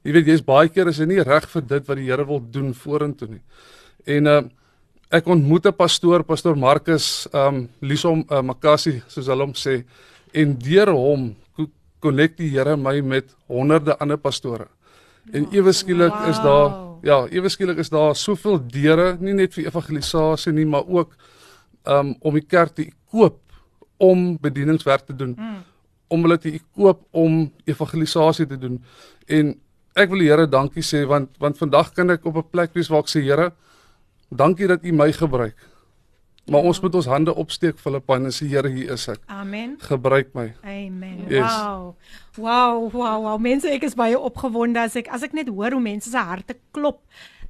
Jy weet jy's baie keer is jy nie reg vir dit wat die Here wil doen vorentoe nie. En uh ek ontmoet 'n pastoor, pastoor Marcus um Lisom uh, Makasi soos hulle hom sê en deur hom connect die Here my met honderde ander pastore. En ewe skielik is daar Wow. ja, ewe skielik is daar soveel deure, nie net vir evangelisasie nie, maar ook um om die kerk te koop om bedieningswerk te doen. Mm. Om hulle te koop om evangelisasie te doen. En ek wil die Here dankie sê want want vandag kan ek op 'n plek wees waar ek sê Here, dankie dat U my gebruik. Maar ons moet ons hande opsteek Filippyn en sê Here, hier is ek. Amen. Gebruik my. Amen. Yes. Wow. Wow, wow, wow. Mense, ek is baie opgewonde as ek as ek net hoor hoe mense se harte klop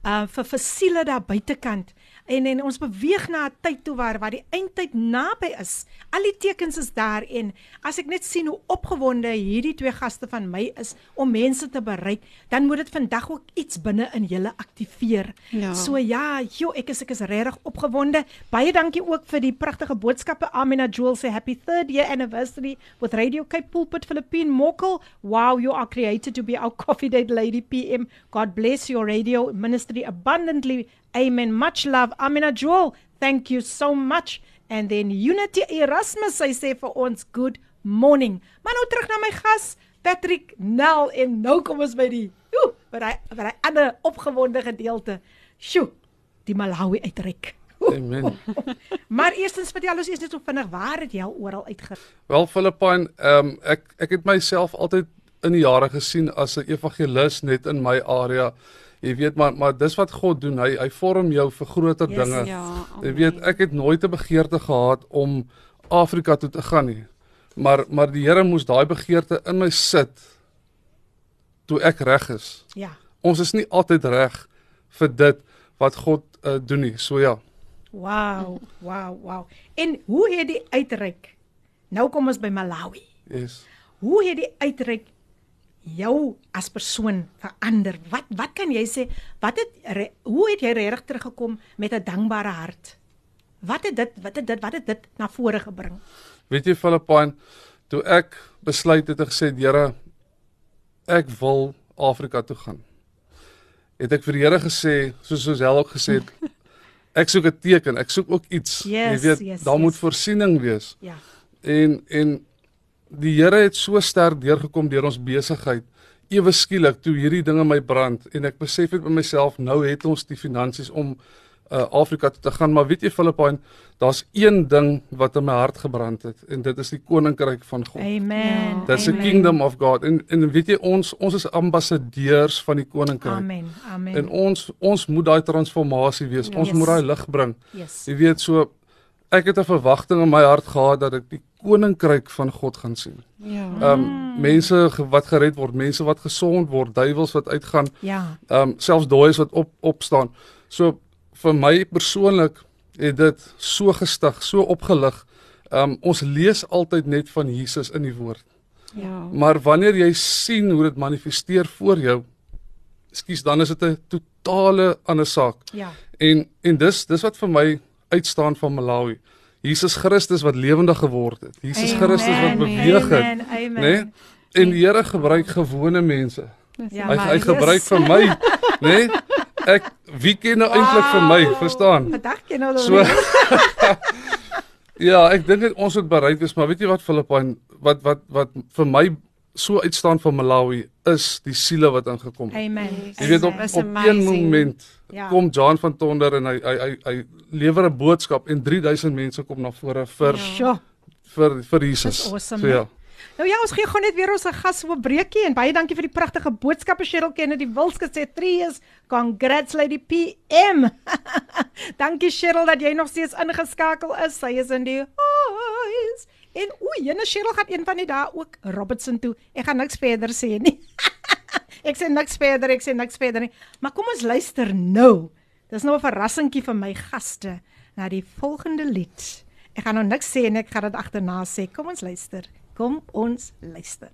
uh vir vir siele daar buitekant. En en ons beweeg na 'n tyd toe waar waar die eindtyd naby is. Al die tekens is daar en as ek net sien hoe opgewonde hierdie twee gaste van my is om mense te bereik, dan moet dit vandag ook iets binne in julle aktiveer. Ja. So ja, joh, ek is ek is regtig opgewonde. Baie dankie ook vir die pragtige boodskappe. Amina Jewel sê happy 3rd year anniversary with Radio Cape Pulpit Philippine Mokkel. Wow, you are created to be our coffee date lady PM. God bless your radio ministry abundantly. Amen. Much love. Amina Jewel, thank you so much. And then Unity Erasmus, sy sê vir ons good morning. Maar nou terug na my gas, Patrick Nel en nou kom ons by die Oeh, by daai by daai ander opgewonde gedeelte. Sjoe, die Malawi uitreik. Amen. Maar eerstens vertel ons eers net so vinnig waar het jy al oral uitgereik? Wel Filippyn, ehm um, ek ek het myself altyd in die jare gesien as 'n evangelis net in my area. Jy weet maar maar dis wat God doen. Hy hy vorm jou vir groter Yes, dinge. Ja. Jy weet ek het nooit 'n begeerte gehad om Afrika toe te gaan nie. Maar maar die Here moes daai begeerte in my sit toe ek reg is. Ja. Ons is nie altyd reg vir dit wat God uh, doen nie. So ja. Wow, wow, wow. En hoe het die uitreik? Nou kom ons by Malawi. Yes. Hoe het die uitreik jou as persoon verander? Wat wat kan jy sê? Wat het re, hoe het jy regtig teruggekom met 'n dankbare hart? Wat het dit wat het dit wat het dit na vore gebring? Weet jy Filippyn, toe ek besluit het en gesê Here, ek wil Afrika toe gaan. Het ek vir die Here gesê, soos soos hy ook gesê het, ek soek 'n teken, ek soek ook iets. Yes, jy weet, yes, daar yes. moet voorsiening wees. Ja. En en die Here het so sterk deurgekom deur ons besigheid. Ewe skielik toe hierdie dinge my brand en ek besef het by myself nou het ons die finansies om uh, Afrika toe te gaan, maar weet jy Filippyn, daar's een ding wat in my hart gebrand het en dit is die koninkryk van God. Amen. That's the Amen. kingdom of God. En en weet jy ons ons is ambassadeurs van die koninkryk. Amen. Amen. En ons ons moet daai transformasie wees. Ons Yes. moet daai lig bring. yes. Jy weet so ek het 'n verwagting in my hart gehad dat ek die koninkryk van God gaan sien. Ja. Ehm um, mense wat gered word, mense wat gesond word, duiwels wat uitgaan, Ja. ehm um, selfs dooies wat op opstaan. So vir my persoonlik het dit so gestig, so opgelig. Ehm um, ons lees altyd net van Jesus in die woord. Ja. Maar wanneer jy sien hoe dit manifesteer voor jou, ekskuus, dan is dit 'n totale ander saak. Ja. En en dis dis wat vir my uitstaan van Malawi. Jesus Christus wat lewendig geword het. Jesus Amen. Christus wat beweeg het, nê? Nee? En die Here gebruik gewone mense. Ja, Hy maar hy gebruik vir my, nê? Nee? Ek wie ken nou eintlik vir my, Wow. verstaan? Vandag ken nou So Ja, ek dink dit ons moet bereid wees, maar weet jy wat Filippyn wat wat wat vir my so uitstaan van Malawi is die siele wat ingekom het. Amen. Jy weet op op een moment Ja. kom John van Tonder en hy hy hy, hy lewer 'n boodskap en 3000 mense kom na vore vir Ja. Vir vir Jesus. Dis awesome, so ja. Nou ja, ons gee gou net weer ons gas so 'n breekie en baie dankie vir die pragtige boodskappe Cheryl Kennedy Wilske sê 3 years. Congrats Lady PM. dankie Cheryl dat jy nog steeds ingeskakel is. Sy is in die huis. En o, jene Cheryl gaan een van die dae ook Robertson toe. Ek gaan niks verder sê nie. ek sê niks verder, ek sê niks verder nie. Maar kom ons luister nou. Dis nou 'n verrassingkie vir my gaste na die volgende lied. Ek gaan nou niks sê en ek gaan dit agterna sê. Kom ons luister. Kom ons luister.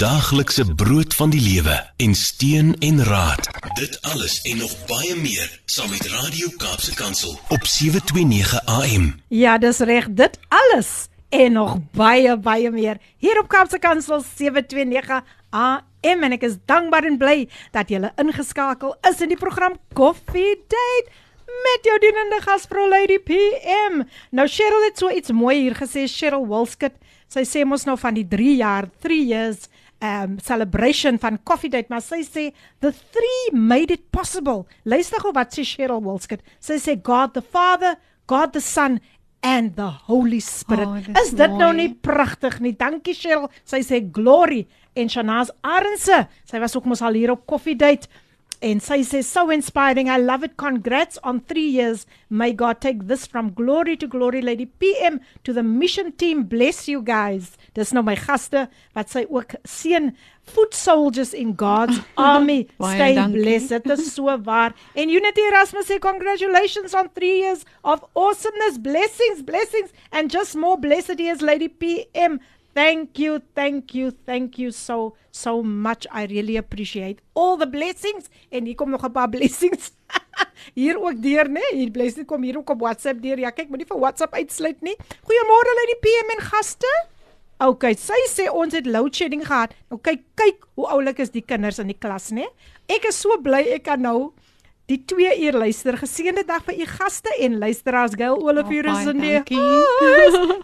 Daaglikse brood van die lewe en steun en raad. Dit alles en nog baie meer saam met Radio Kaapse Kansel op 729 AM. Ja, dis reg, dit alles en nog baie baie meer hier op Kaapse Kansel 729 AM en ek is dankbaar en bly dat jy ingeskakel is in die program Coffee Date met jou dienende gasvrou Lady PM. Nou Cheryl het so iets mooi hier gesê, Cheryl Wolskut. Sy sê mos nou van die 3 jaar, 3 years um celebration van Coffee Date, maar sy sê the three made it possible. Luister gou wat sê Cheryl Wolskut. Sy sê God the Father, God the Son and the Holy Spirit. Oh, dis is dit nou mooi. nie pragtig nie? Dankie Cheryl. Sy sê glory en Shanaz Arendse. Sy was ook mos al hier op Coffee Date. En sy sê so inspiring. I love it. Congrats on 3 years. May God take this from glory to glory Lady PM to the mission team. Bless you guys. Dis nou my gaste wat sy ook seën foot soldiers in God's army. Stay dankie. blessed. Dit is so waar. En Unity Erasmus sê congratulations on 3 years of awesomeness. Blessings, blessings and just more blessed years Lady PM. Thank you, thank you, thank you so so much. I really appreciate all the blessings en hier kom nog 'n paar blessings. hier ook deur, né? Nee? Hier blessing kom hier ook op WhatsApp deur. Ja, kyk, moenie vir WhatsApp uitsluit nie. Goeiemôre Lady PM en gaste. OK, sy sê ons het load shedding gehad. Nou kyk, kyk hoe oulik is die kinders in die klas, né? Ek is so bly ek kan nou die 2 uur luister. Geseënde dag vir u gaste en luisteraars. Gail Olivier Oh, is baie in die.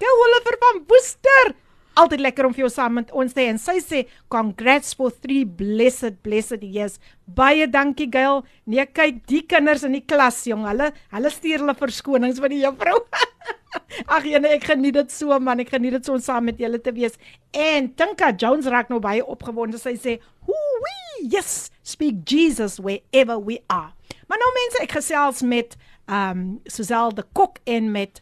Gail Olivier van Woester. Altyd lekker om vir jou saam met ons te hê en sy sê congrats for 3 blessed blessed years. Baie dankie Gail. Nee, kyk, die kinders in die klas, jong, hulle hulle stuur hulle verskonings van die juffrou. Ag jene, ek geniet dit so man, ek geniet dit so om saam met julle te wees. En Tinka Jones raak nou baie opgewonde. Sy sê, "Woo-wee, yes, speak Jesus wherever we are." Maar nou mense, ek gesels met ehm um, Suzelle de Kok en met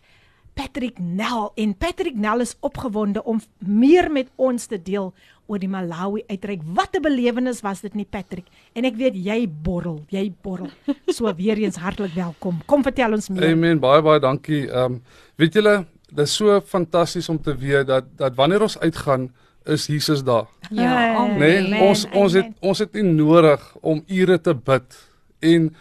Patrick Nel en Patrick Nel is opgewonde om meer met ons te deel oor die Malawi uitreik. Wat 'n belewenis was dit nie Patrick? En ek weet jy borrel, jy borrel. So weer eens hartlik welkom. Kom vertel ons meer. Amen. Baie baie dankie. Ehm um, weet julle, dit is so fantasties om te weet dat dat wanneer ons uitgaan, is Jesus daar. Ja, amen. Nee, Amen, ons ons het amen. ons het nie nodig om ure te bid en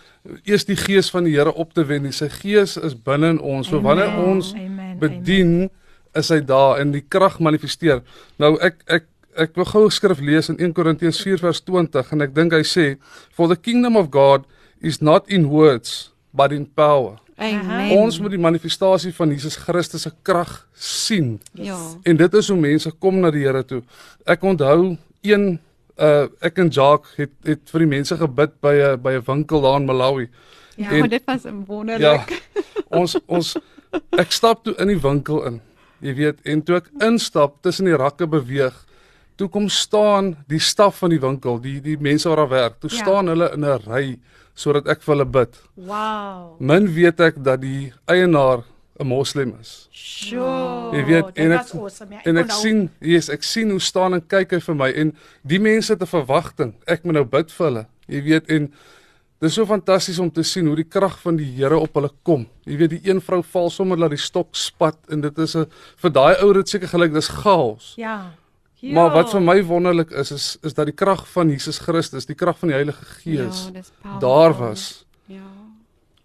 eers die gees van die Here op te wen. nie. Sy gees is binne in ons. So wanneer Amen, ons amen, bedien, is hy daar en die krag manifesteer. Nou ek ek ek wil gou 'n skrif lees in 1 Korintiërs 4 vers 20 en ek dink hy sê for the kingdom of God is not in words but in power. Amen. Ons moet die manifestasie van Jesus Christus se krag sien. ja. En dit is hoe mense kom na die Here toe. Ek onthou een uh ek en Jacques het het vir die mense gebid by 'n by 'n winkel daar in Malawi. Ja, En- maar dit was Ja. wonderlik. Ons ons ek stap toe in die winkel in. Jy weet, en toe ek instap tussen die rakke beweeg, toe kom staan die staf van die winkel, die die mense wat daar werk. Toe Ja. staan hulle in 'n ry sodat ek vir hulle bid. Wow. Min weet ek dat die eienaar 'n moslim is. Sure. Jy weet, dit en ek awesome, ja. en ek sien, yes, ek sien hoe staan en kyk hy vir my en die mense het 'n verwagting. Ek moet nou bid vir hulle. Jy weet en dis so fantasties om te sien hoe die krag van die Here op hulle kom. Jy weet die een vrou val sommer laat die stok spat en dit is 'n vir daai ou dit seker gelyk dis chaos. Ja. Maar wat Ja. vir my wonderlik is is is dat die krag van Jesus Christus, die krag van die Heilige Gees Ja, dis powerful. daar was.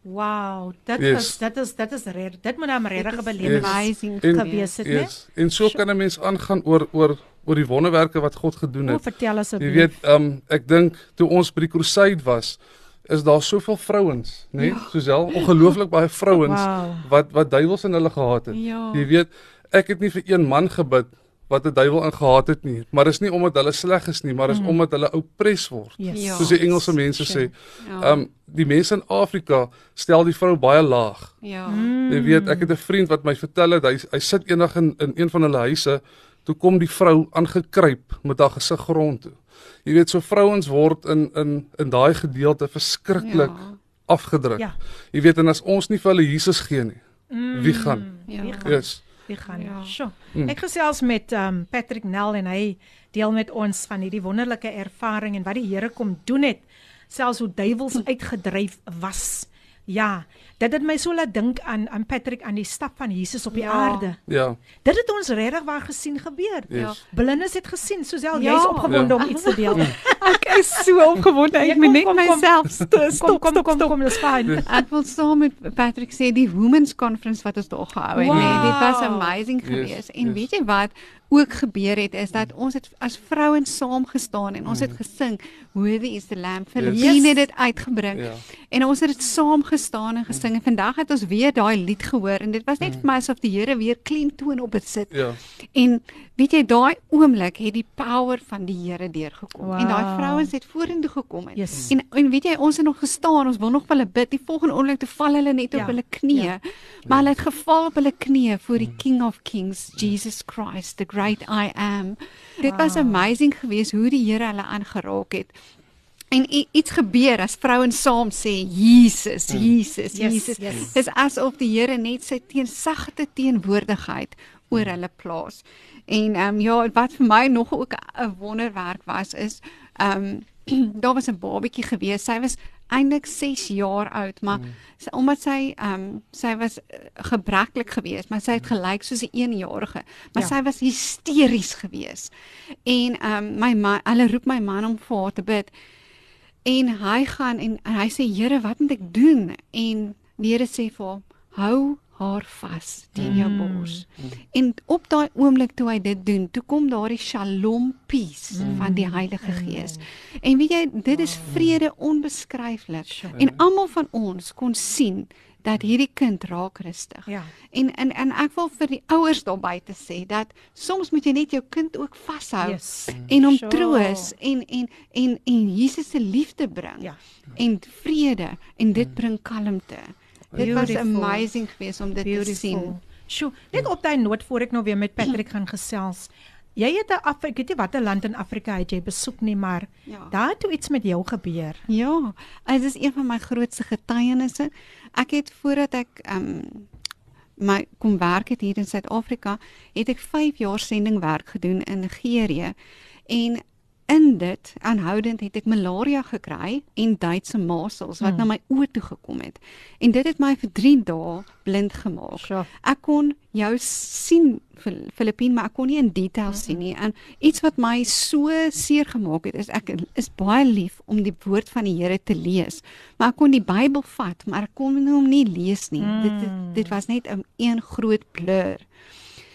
Ja. Wow, dit Yes. is dit is dit is reg. Dit moet 'n regte belewenis gewees het, né? Yes. En so kan 'n mens aangaan oor oor oor die wonderwerke wat God gedoen O, het. vertel Jy asseblief. weet, ehm um, ek dink toe ons by die crusade was, is daar soveel vrouens, né? Nee? Soos wel ongelooflik baie vrouens Wow. wat wat duiwels in hulle gehad het. Ja. Jy weet, ek het nie vir een man gebid wat 'n duiwel in gehad het nie, maar dis nie omdat hulle sleg is nie, maar is Mhm. omdat hulle oppres word. Yes. Ja. Soos die Engelse mense sê. Ja. Ehm um, die mense in Afrika stel die vrou baie laag. ja. Mm. Jy weet, ek het 'n vriend wat my vertel het hy hy sit eendag in in een van hulle huise, toe kom die vrou aangekruip met haar gesig grond toe. Jy weet, so vrouens word in in in daai gedeelte verskriklik Ja. afgedruk. Ja. Jy weet, en as ons nie vir hulle Jesus gee nie, wie gaan? Ja. Wie gaan? Yes. Wie gaan? Ja. Sjoe. Mm. Ek gesels met um Patrick Nel en hy deel met ons van hierdie wonderlike ervaring en wat die Here kom doen het, selfs hoe duiwels uitgedryf was Ja, dit het my so laat dink aan aan Patrick aan die stap van Jesus op die Ja. aarde. Ja. Dit het ons regtig waar gesien gebeur. Yes. Blindes het gesien, Sosel, Ja. jy's opgewonde Ja. om iets te deel. Ek is so opgewonde. Ja, Ek moet net kom, kom, kom. myself st- Kom stop kom stop kom stop. kom, dis fyn. Ek wil saam met Patrick sê die Women's Conference wat ons daar gehou het, Wow. nee, dit was amazing Yes, geweest. En yes. weet jy wat ook gebeur het is dat ons het as vrouens saam gestaan en ons het gesing Worthy is the Lamb. Filippine Yes. het dit uitgebring. Ja. En ons het dit saam gestaan en gesing en vandag het ons weer daai lied gehoor en dit was net vir my asof die Here weer klemtoon op dit sit. Ja. En weet jy daai oomblik het die power van die Here deurgekom. Wow. En daai vrouens het vorentoe gekom en, Yes. en en weet jy ons het nog gestaan, ons wil nog vir hulle bid. Die volgende oomblik toe val hulle net op Ja. hulle knieë. Ja. Maar hulle het geval op hulle knieë voor die King of Kings, Jesus Christ, the great I am. Dit was Wow. amazing geweest hoe die Here hulle aangeraak het. En iets gebeur as vrouens saam sê Jesus, Jesus, Yes, Jesus. yes. Dis asof die Here net sy teen sagte teenwoordigheid oor hulle plaas. En ehm um, ja, wat vir my nog ook 'n wonderwerk was is ehm um, daar was 'n babatjie gewees. Sy was eintlik 6 jaar oud, maar sy, omdat sy ehm um, sy was uh, gebreklik geweest, maar sy het gelyk soos 'n 1-jarige, maar Ja. sy was hysteries geweest. En ehm um, my man, hulle roep my man om vir haar te bid. En hy gaan en, en hy sê Here, wat moet ek doen? En die Here sê vir hom, hou haar vas teen jou bors. En op daai oomblik toe hy dit doen, toe kom daardie Shalom peace van die Heilige Gees. En weet jy, dit is vrede onbeskryflik. En almal van ons kon sien dat hierdie kind raak rustig. Ja. En en en ek wil vir die ouers daar buite sê dat soms moet jy net jou kind ook vashou Yes. en hom Sure. troos en en en en Jesus se liefde bring. Ja. En vrede en dit bring kalmte. Dit was Beautiful. amazing geweest om dit te sien. Beautiful. Sjoe, net op daai noot voor ek nou weer met Patrick gaan gesels. Jy het 'n Afrika, ek weet nie watter land in Afrika het jy besoek nie, maar Ja. daar het iets met jou gebeur. Ja, dit is een van my grootste getuienisse. Ek het voordat ek um, my kom werk het hier in Suid-Afrika, het ek 5 jaar sendingwerk gedoen in Nigerië. En in dit aanhoudend het ek malaria gekry en Duitse masels wat Hmm. na my oë toe gekom het. En dit het my vir 3 dae blind gemaak. Sure. Ek kon jou sien Fil- Filippine, maar ek kon nie in detail sien nie. En iets wat my so seer gemaak het, is ek is baie lief om die woord van die Here te lees. Maar ek kon die Bybel vat, maar ek kon hom nie lees nie. Mm. Dit, dit dit was net 'n een groot blur.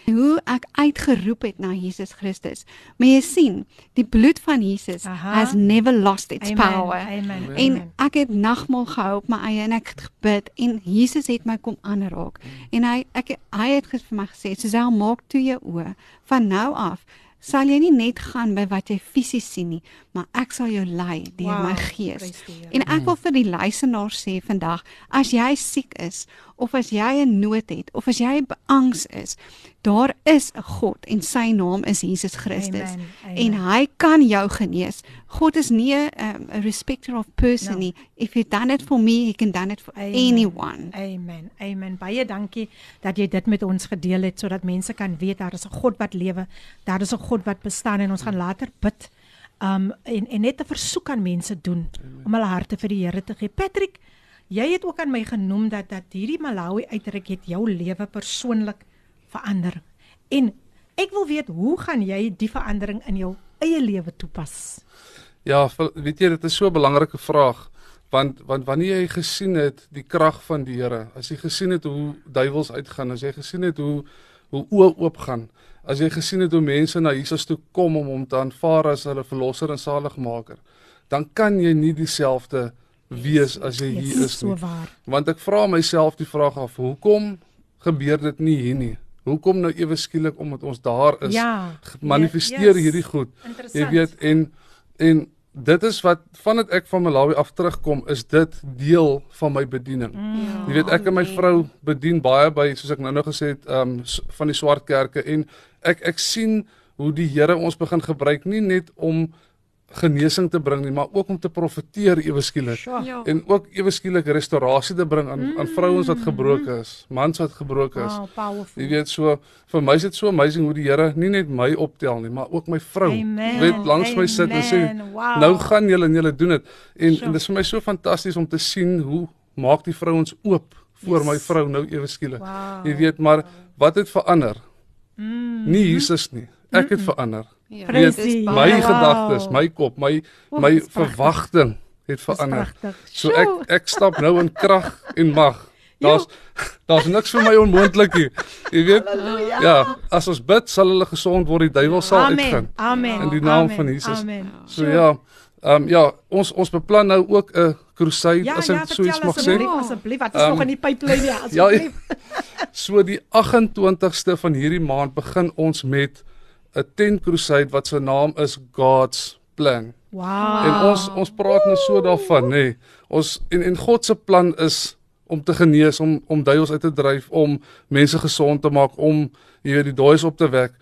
Hoe ek uitgeroep het na Jesus Christus. Maar jy sien, die bloed van Jesus Aha. has never lost its Amen. power. Amen. En ek het nagmaal gehou op my eie en ek het gebid en Jesus het my kom aanraak. En hy ek hy het vir my gesê, "Suzelle, maak toe jou oë. Van nou af sal jy nie net gaan by wat jy fisies sien nie, maar ek sal jou lei deur Wow, my gees." En ek wil vir die luisteraars sê vandag, as jy siek is of as jy 'n nood het of as jy beangs is, daar is 'n God en sy naam is Jesus Christus. Amen, amen. En hy kan jou genees. God is nie 'n um, a respecter of person No. nie. If you done it for me, he can done it for Amen. anyone. Amen. Amen. Baie dankie dat jy dit met ons gedeel het sodat mense kan weet daar is 'n God wat lewe. Daar is 'n God wat bestaan en ons gaan later bid. Um en en net 'n versoek aan mense doen om hulle harte vir die Here te gee. Patrick, jy het ook aan my genoem dat dat hierdie Malawi uitreik het jou lewe persoonlik verander. En ek wil weet hoe gaan jy die verandering in jou eie lewe toepas? Ja, weet jy dit is so 'n belangrike vraag want want wanneer jy gesien het die krag van die Here, as jy gesien het hoe duiwels uitgaan, as jy gesien het hoe hoe oë oop gaan, as jy gesien het hoe mense na Jesus toe kom om hom te aanvaar as hulle verlosser en saligmaker, dan kan jy nie dieselfde wees as jy hier is so nie. waar. Want ek vra myself die vraag af, hoekom gebeur dit nie hier nie? Hoekom nou ewe skielik omdat ons daar is? Ja. manifesteer Yes. hierdie goed. Jy weet en en dit is wat vandat ek van Malawi af terugkom, is dit deel van my bediening. Mm. Jy weet ek en my vrou bedien baie by soos ek nou nou gesê het, um, van die swart kerke en ek ek sien hoe die Here ons begin gebruik nie net om genesing te bring nie, maar ook om te profeteer ewe skielik. Ja. En ook ewe skielik restaurasie te bring aan aan vrouens wat gebroken is, mans wat gebroken is. Wow, powerful. Jy weet so vir my is dit so amazing hoe die Here nie net my optel nie, maar ook my vrou. Amen. Weet langs my sit en sê Amen. Wow. nou gaan julle en julle doen dit. En Sure. en dit is vir my so fantasties om te sien hoe maak die vrouens oop voor Yes. my vrou nou ewe skielik. Wow. Jy weet maar wat het verander? Mm. Nie Jesus nie. Ek het verander. Ja, is die My Wow. gedagtes, my kop, my my pragtig. verwagting het verander. So ek ek stap nou in krag en mag. Daar's daar's niks vir my onmoontlik hier. Jy weet? Ja, as ons bid sal hulle gesond word, die duiwel sal Amen. uitgaan. Amen. In die naam Amen. van Jesus. Amen. So ja, ehm um, ja, ons ons beplan nou ook 'n crusade Ja, as ja, ek so iets mag sê. asseblief, wat is Ehm, nog in die pipeline ja, Ja, asseblief. so die 28ste van hierdie maand begin ons met 'n tent crusade wat se naam is God's Plan. Wow. En ons ons praat nou so daarvan, nê. Nee. Ons en en God se plan is om te genees, om om duiwels uit te dryf, om mense gesond te maak, om jy weet die dooies op te wek.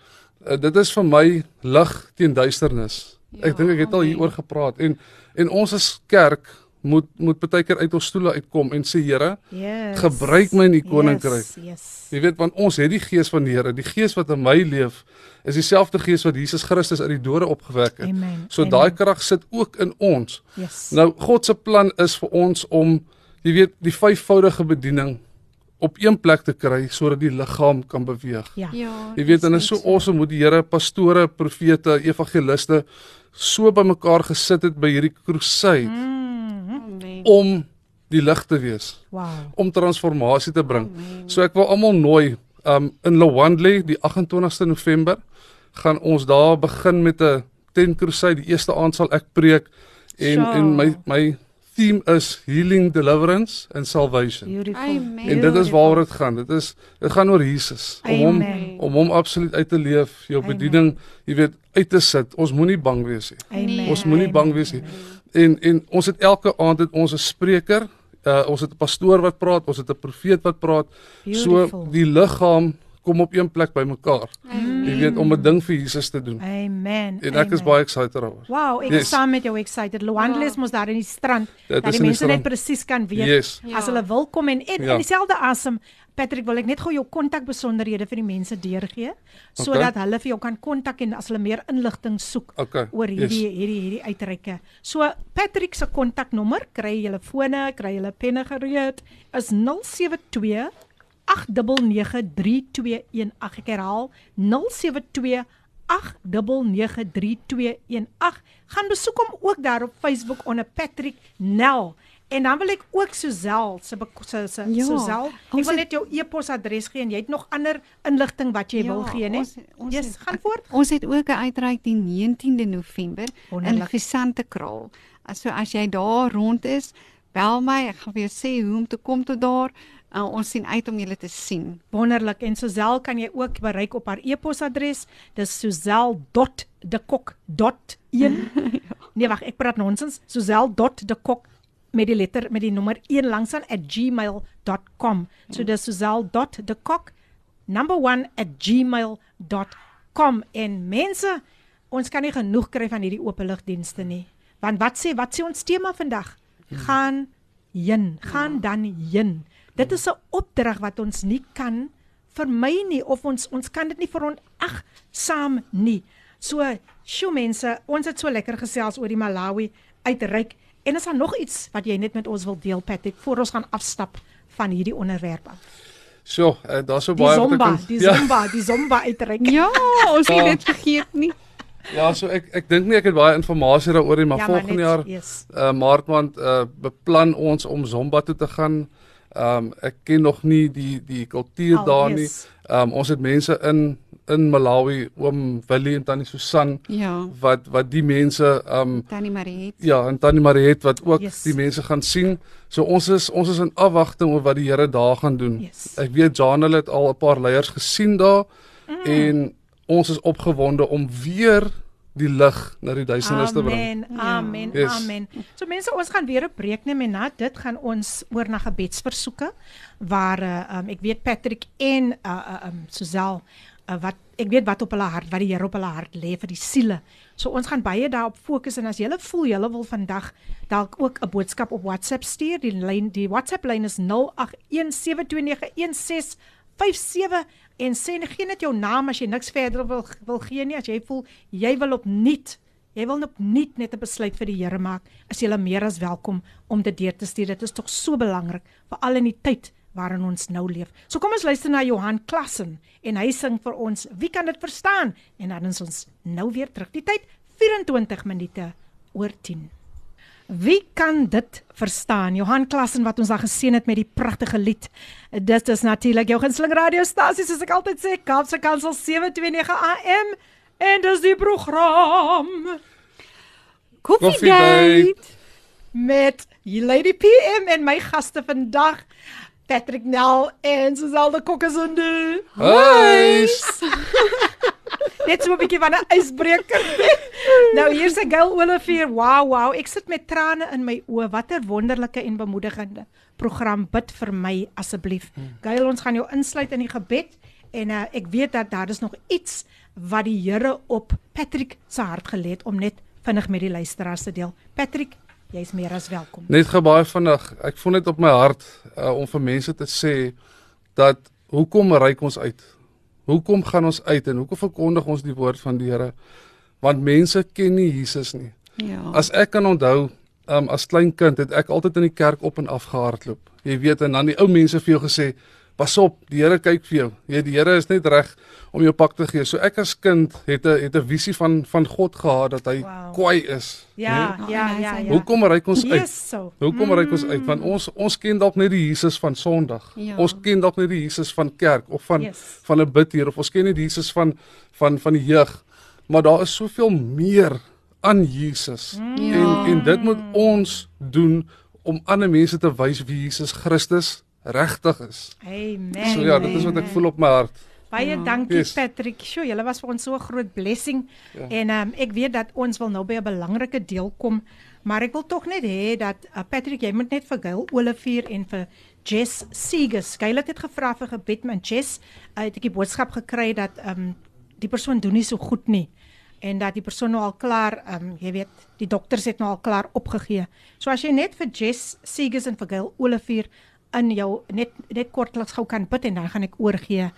Uh, dit is vir my lig teen duisternis. Ja, ek dink ek het al hieroor gepraat en en ons as kerk moet moet baie keer uit ons stoele uitkom en sê Here, Yes. gebruik my in die koninkryk. Yes. yes. Jy weet want ons het die gees van die Here. Die gees wat in my leef is dieselfde gees wat Jesus Christus uit die dode opgewek het. Amen. So daai krag sit ook in ons. Yes. Nou God se plan is vir ons om jy weet die vyfvoudige bediening op een plek te kry sodat die liggaam kan beweeg. ja. Ja. Jy weet en dit is so awesome hoe die Here pastore, profete, evangeliste so bymekaar gesit het by hierdie crusade Mm. Amen. om die lig te wees Wow. om transformasie te bring. Amen. So ek wil almal nooi um in Lowandley die 28ste November gaan ons daar begin met 'n tent crusade. Die eerste aand sal ek preek en Sjoe. en my my theme is healing, deliverance and salvation. Amen. En dit is waaroor dit gaan. Dit is dit gaan oor Jesus om hom Amen. om hom absoluut uit te leef, jou Amen. bediening, jy weet, uit te sit. Ons moenie bang wees nie. Amen. Ons moenie bang wees nie. En en ons het elke aand het ons 'n spreker, uh, ons het 'n pastoor wat praat, ons het 'n profeet wat praat. So Beautiful. die liggaam kom op een plek bymekaar. Jy weet om 'n ding vir Jesus te doen. Amen. En ek is Amen. baie excited daaroor. Wow, ek Yes. is saam met jou excited. Luandles mos daar in die strand dat is die in die mense net presies kan weet Yes. Ja. as hulle wil kom en en Ja. in dieselfde asem Patrick wil ek net gou jou kontakbesonderhede vir die mense deurgee sodat hulle vir jou kan kontak en as hulle meer inligting soek Okay. oor yes. hierdie hierdie hierdie uitreike. So Patrick se kontaknommer, kry julle fone, kry julle penne gereed, is 072 8993218. Ek herhaal 072 8993218. Gaan besoek hom ook daar op Facebook onder Patrick Nel. En dan wil ek ook Suzelle se se se Ja, Suzelle. Ek wil net jou e-posadres gee en jy het nog ander inligting wat jy wil gee, né? ons- ons Yes, het- gaan voort. Ons het ook 'n uitreik die 19de November in Wonderlik. Gesantekraal. So as jy daar rond is, bel my, ek gaan vir jou sê hoe om te kom tot daar. Uh, ons sien uit om julle te sien. Wonderlik. En Suzelle kan jy ook bereik op haar e-posadres. Dis suzel.dekok.1. Nee, wag, ek praat nonsens. Suzel.dekok met die letter met die nommer 1 langsaan @gmail.com. So dis suzel.dekok number 1 @gmail.com. En mense, ons kan nie genoeg kry van hierdie openligdienste nie. Want wat sê wat sê ons tema vandag? Gaan heen, gaan dan heen. Dit is 'n opdrag wat ons nie kan vermy nie of ons ons kan dit nie veronag saam nie. So, sjoe mense, ons het so lekker gesels oor die Malawi uitreik en is daar nog iets wat jy net met ons wil deel Patrick voor ons gaan afstap van hierdie onderwerp af? So, uh, daar's so Die baie wat ek Zomba, kan- die Ja. Zomba, die Zomba uitreik. Ja, ons het Ja. dit vergeet nie. Ja, so ek ek dink nie ek het baie inligting daaroor nie, maar Ja, volgende net, jaar Yes. uh maart maand uh beplan ons om Zomba toe te gaan. Um ek ken nog nie die die kultuur Al, daar nie. yes. Um ons het mense in in Malawi, oom Willie en tannie Susan Ja, wat wat die mense um Tannie Mariet. ja, en tannie Mariet wat ook Yes. die mense gaan sien. So ons is ons is in afwagting oor wat die Here daar gaan doen. Yes. Ek weet Janel het al 'n paar leiers gesien daar mm. en ons is opgewonde om weer die lig na die duisternis te bring. Amen. Amen. Yes. Amen. So mense, ons gaan weer 'n breek neem en na dit gaan ons oor na gebedsversoeke waar uh, um, ek weet Patrick en uh, uh, um, Suzelle uh, wat ek weet wat op hulle hart, wat die Here op hulle hart lê vir die siele. So ons gaan baie daarop fokus en as jy voel jy wil vandag dalk ook 'n boodskap op WhatsApp stuur, die lyn die WhatsApp lyn is 0817291657 en sê gee net jou naam as jy niks verder wil wil gee nie as jy voel jy wil opnuut jy wil nog nie net 'n besluit vir die Here maak, is jy meer as welkom om dit deur te stuur. Dit is tog so belangrik veral in die tyd waarin ons nou leef. So kom ons luister na Johan Klassen en hy sing vir ons Wie kan dit verstaan? En dan is ons nou weer terug. Die tyd 24 minute oor 10. Wie kan dit verstaan? Johan Klassen wat ons daar geseën het met die pragtige lied. Dit is natuurlik jou gunsteling radiostasie soos ek altyd sê, Kaapse Kansel 729 AM en dis die program Coffee Date. met Lady PM en my gaste vandag Patrick Nel en Suzelda Kokkesonde. Hi. Net so 'n bietjie van 'n ysbreker. nou hier's 'n Gail Olivier. Wow, wow. Ek sit met trane in my oë. Watter wonderlike en bemoedigende program. Bid vir my asseblief. Gail, ons gaan jou insluit in die gebed en uh, ek weet dat daar is nog iets wat die Here op Patrick se hart gelê het om net vinnig met die luisteraars te deel. Patrick, jy's meer as welkom. Net gou baie vinnig. Ek voel net op my hart uh, om vir mense te sê dat hoekom reik ons uit? Hoekom gaan ons uit en hoekom verkondig ons die woord van die Here? Want mense ken nie Jesus nie. Ja. As ek kan onthou, um, as klein kind het ek altyd in die kerk op en af gehardloop. Jy weet en dan die ou mense vir jou gesê, "Pas op, die Here kyk vir jou. Jy die Here is net reg om jou pak te gee." So ek as kind het 'n het 'n visie van van God gehad dat hy Wow. kwaai is. Ja, Nee? ja, ja, ja. Hoekom reik ons uit? Yes, so. Hoekom reik ons uit? Want ons ons ken dalk net die Jesus van Sondag. Ja. Ons ken dalk net die Jesus van kerk of van Yes. van 'n bidheer of ons ken net die Jesus van van van die jeug. Maar daar is soveel meer aan Jesus. Ja. En en dit moet ons doen om ander mense te wys wie Jesus Christus regtig is. Amen. So ja, dit is wat ek voel op my hart. Baie Ja. dankie Yes. Patrick. Sjoe, julle was vir ons so 'n groot blessing. Ja. En ehm um, ek weet dat ons wil nou by 'n belangrike deel kom, maar ek wil tog net hê dat uh, Patrick, jy moet net vir Gail Olivier en vir Jess Seeges. Gail het dit gevra vir gebed, maar Jess uh, het ek die boodskap gekry dat ehm um, die persoon doen nie so goed nie en dat die persoon nou al klaar ehm um, jy weet, die dokters het nou al klaar opgegee. So as jy net vir Jess Seeges en vir Gail Olivier in jou net net kortliks gou kan bid en dan gaan ek oorgee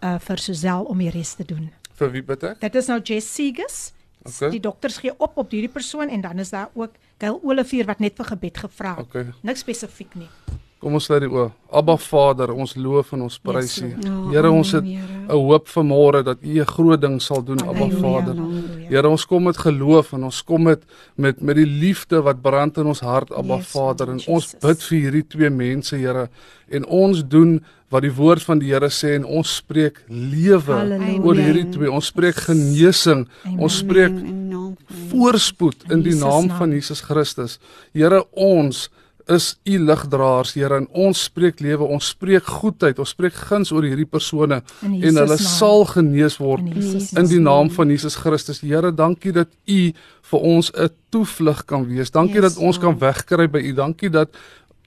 uh vir Suzel om die res te doen. Vir wie bid ek? Dit is nou Jess Seeges. Okay. Die dokters gee op op hierdie persoon en dan is daar ook Gail Olivier wat net vir gebed gevra het. Okay. Niks spesifiek nie. Kom ons sluit die oë. Abba Vader, ons loof en ons prys U. Ja, Here, ons het 'n hoop vir môre dat U 'n groot ding sal doen, Abba Vader. Here, ons kom met geloof en ons kom met met met die liefde wat brand in ons hart, Abba Vader. En ons bid vir hierdie twee mense, Here. En ons doen wat die woord van die Here sê en ons spreek lewe oor hierdie twee. Ons spreek genesing. Ons spreek voorspoed in die naam. van Jesus Christus. Here, ons is u ligdraers, Here, en ons spreek lewe, ons spreek goedheid, ons spreek guns oor hierdie persone en Jesus hulle naam. sal genees word In Jesus in die naam. van Jesus Christus. Here, dankie dat u vir ons 'n toevlug kan wees. Dankie Yes, dat ons kan wegkry by u. Dankie dat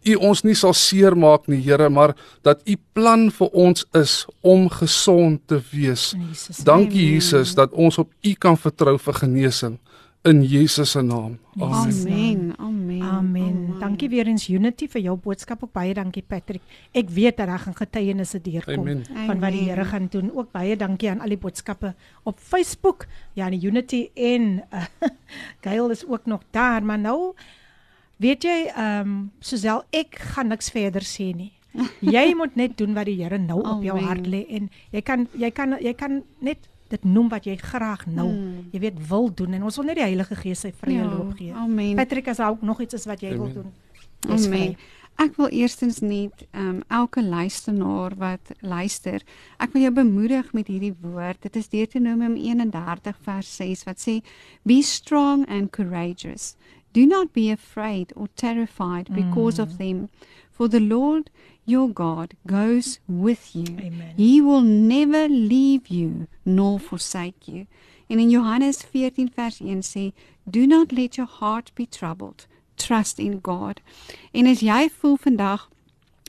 U ons nie sal seermaak nie, Here, maar dat U plan vir ons is om gesond te wees. Jesus. Dankie Jesus dat ons op U kan vertrou vir genesing in Jesus se naam. Amen. Amen. Amen. Amen. Dankie weer eens Unity vir jou boodskap ook baie dankie Patrick. Ek weet dat daar gaan getuienisse deurkom Amen. van wat die. Here gaan doen. Ook baie dankie aan al die boodskappe op Facebook. Ja, die Unity en uh, Gail is ook nog daar, maar nou weet jy, ehm um, Suzelle, ek gaan niks verder sê nie. Jy moet net doen wat die Here nou op jou Amen. hart lê en jy kan jy kan jy kan net dit noem wat jy graag nou, Mm. jy weet, wil doen en ons wil net die Heilige Gees sy vrye Ja, loop gee. Amen. Patrick, as daar ook nog iets is wat jy wil Amen. doen. Dis Amen. vry. Ek wil eerstens net ehm um, elke luisteraar wat luister, ek wil jou bemoedig met hierdie woord. Dit is Deuteronomium 31 vers 6 wat sê be strong and courageous. Do not be afraid or terrified because of them, for the Lord your God goes with you. Amen. He will never leave you nor forsake you. En in Johannes 14 vers 1 sê, do not let your heart be troubled. Trust in God. En as jy voel vandag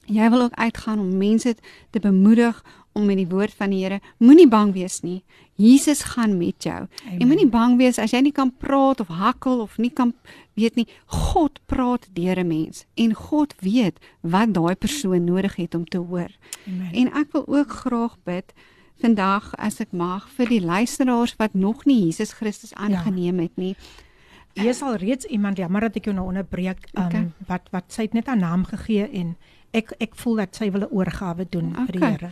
jy wil ook uitgaan om mense te bemoedig om met die woord van die Here, moenie bang wees nie. Jesus gaan met jou. Amen. En moenie bang wees as jy nie kan praat of hakkel of nie kan weet nie. God praat deur 'n mens en God weet wat daai persoon nodig het om te hoor. Amen. En ek wil ook graag bid vandag as ek mag vir die luisteraars wat nog nie Jesus Christus aangeneem het nie. Jy is al reeds iemand jammer dat ek jou nou onderbreek um, Okay. wat wat sy het net haar naam gegee en ek ek voel dat sy wil 'n oorgawe doen vir die Okay. Here.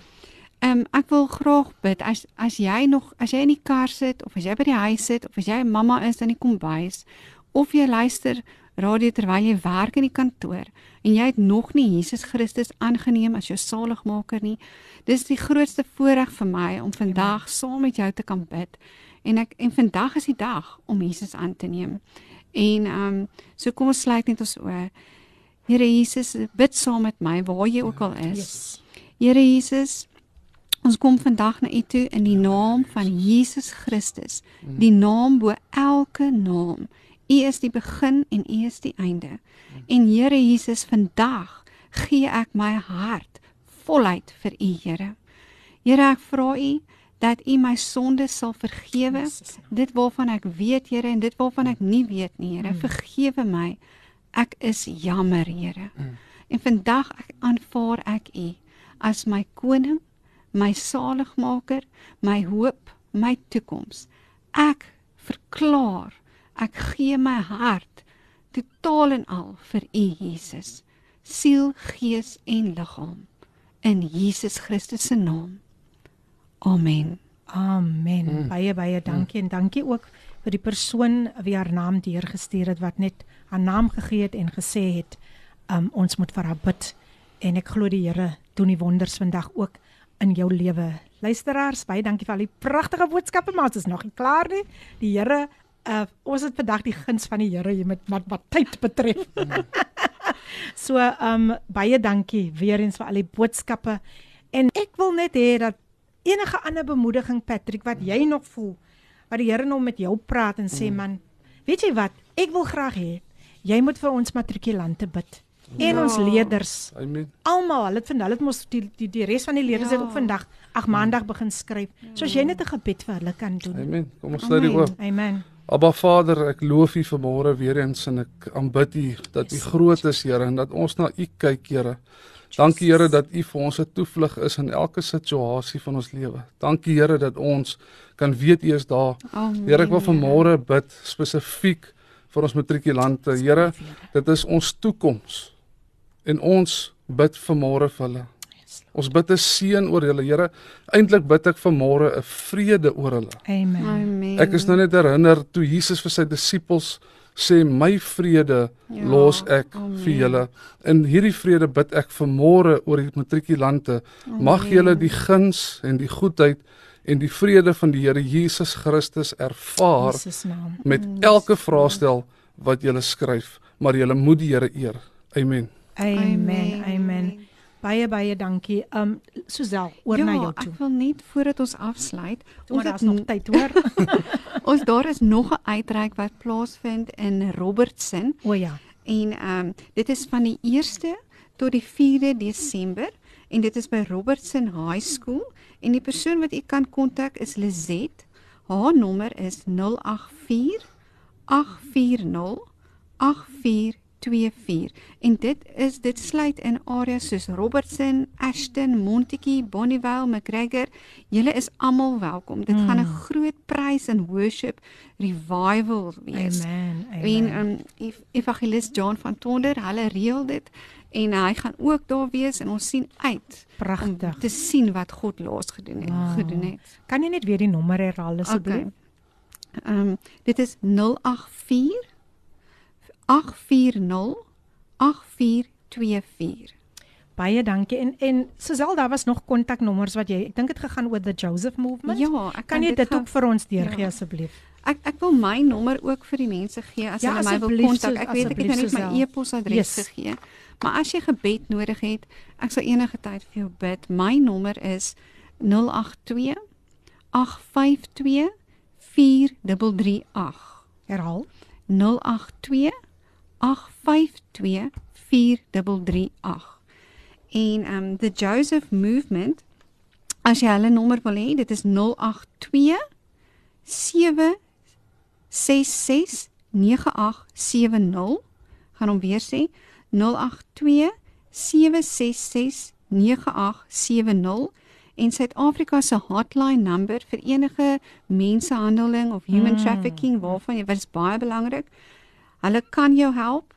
Ehm um, ek wil graag bid as as jy nog as jy in die kar sit of as jy by die huis sit of as jy mamma is in die kombuis of jy luister radio terwyl jy werk in die kantoor en jy het nog nie Jesus Christus aangeneem as jou saligmaker nie. Dis die grootste voorreg vir my om vandag saam met jou te kan bid. En ek en vandag is die dag om Jesus aan te neem. En ehm um, so kom ons sluit net ons oë. Here Jesus, bid saam met my waar jy ook al is. Here Jesus, ons kom vandag na U toe in die naam van Jesus Christus, die naam bo elke naam. U is die begin en U is die einde. En Here Jesus, vandag gee ek my hart voluit vir U, Here. Here, ek vra U dat U my sondes sal vergewe, dit waarvan ek weet, Here, en dit waarvan ek nie weet nie, Here. Vergewe my. Ek is jammer, Here. En vandag ek aanvaar ek U as my koning, my saligmaker, my hoop, my toekoms. Ek verklaar, ek gee my hart totaal en al vir U Jesus, siel, gees en liggaam in Jesus Christus se naam. Amen. Amen. Mm. Baie baie dankie en dankie ook vir die persoon wie haar naam deurgestuur het wat net haar naam gegee het en gesê het um, ons moet vir haar bid en ek glo die Here doen die wonders vandag ook in jou lewe. Luisteraars, baie dankie vir al die pragtige boodskappe, maar ons is nog nie klaar nie. Die Here uh, ons het vandag die guns van die Here hier met wat wat tyd betref. so um baie dankie weer eens vir al die boodskappe en ek wil net hê dat enige ander bemoediging Patrick wat jy nog voel wat die Here nou met jou praat en sê man, weet jy wat? Ek wil graag hê jy moet vir ons matrikulante bid en ons Ja. leerders. Amen. Almal, hulle het vandag hulle het mos die die die res van die leerders Ja. het ook vandag ag maandag begin skryf. So as jy net 'n gebed vir hulle kan doen. Amen. Kom ons sluit die Amen. oop. Amen. Abba Vader, ek loof U vanmôre weer eens en ek aanbid U dat U groot is, Here, en dat ons na U kyk, Here. Dankie Here dat U vir ons 'n toevlug is in elke situasie van ons lewe. Dankie Here dat ons kan weet U is daar. Here, ek wil vanmôre bid spesifiek vir ons matrikulante. Here, dit is ons toekoms. En ons bid vanmôre vir hulle. Ons bid 'n seën oor hulle. Here, eintlik bid ek vanmôre 'n vrede oor hulle. Amen. Amen. Ek is nou net herinner toe Jesus vir sy disippels sê my vrede Ja, los ek amen. vir julle. In hierdie vrede bid ek vanmôre oor die matrikulante. Mag julle die guns en die goedheid en die vrede van die Here Jesus Christus ervaar Jesus naam. met elke vraestel wat julle skryf, maar julle moet die Here eer. Amen. Amen. Amen. Baie baie dankie. Um Suzelle, oor ja, na jou toe. ek wil net voordat ons afsluit, Toe maar ons het nog tyd, hoor. ons daar is nog 'n uitreik wat plaasvind in Robertson o ja. en ehm um, dit is van die 1ste tot die 4de Desember en dit is by Robertson High School en die persoon wat u kan kontak is Lizet. Haar nommer is 084 840 8424 en dit is dit sluit in areas soos Robertson, Ashton, Montetjie, Bonnievale, McGregor. Julle is almal welkom. Dit mm. gaan 'n groot prys en worship revival wees. Amen. En Amen. um, ev- evangelis John van Tonder, hulle reël dit en hy gaan ook daar wees en ons sien uit Pragtig. te sien wat God laas gedoen het, Wow. gedoen het. Kan jy net weer die nommer herhaal asseblief? Okay. Ehm um, dit is 084 840 8424. Baie dankie. En en Suzelle, daar was nog kontaknommers wat jy ek dink dit gegaan oor the Joseph movement. Ja, ek kan jy dit gaan- ook vir ons deurgee Ja. asseblief? Ek ek wil my nommer ook vir die mense gee as Ja, hulle my wil kontak. Ek weet ek het nou net my e-posadres Yes. gegee. Maar as jy gebed nodig het, ek sal enige tyd vir jou bid. My nommer is 082 852 4338. Herhaal. 082 852 4338. En um the Joseph Movement as jy hulle nommer wil hê, dit is 082 766 9870. Gaan hom weer sê 082 766 9870 en Suid-Afrika se hotline number vir enige mensenhandeling of human Mm. trafficking waarvan jy wat is baie belangrik. Hulle kan jou help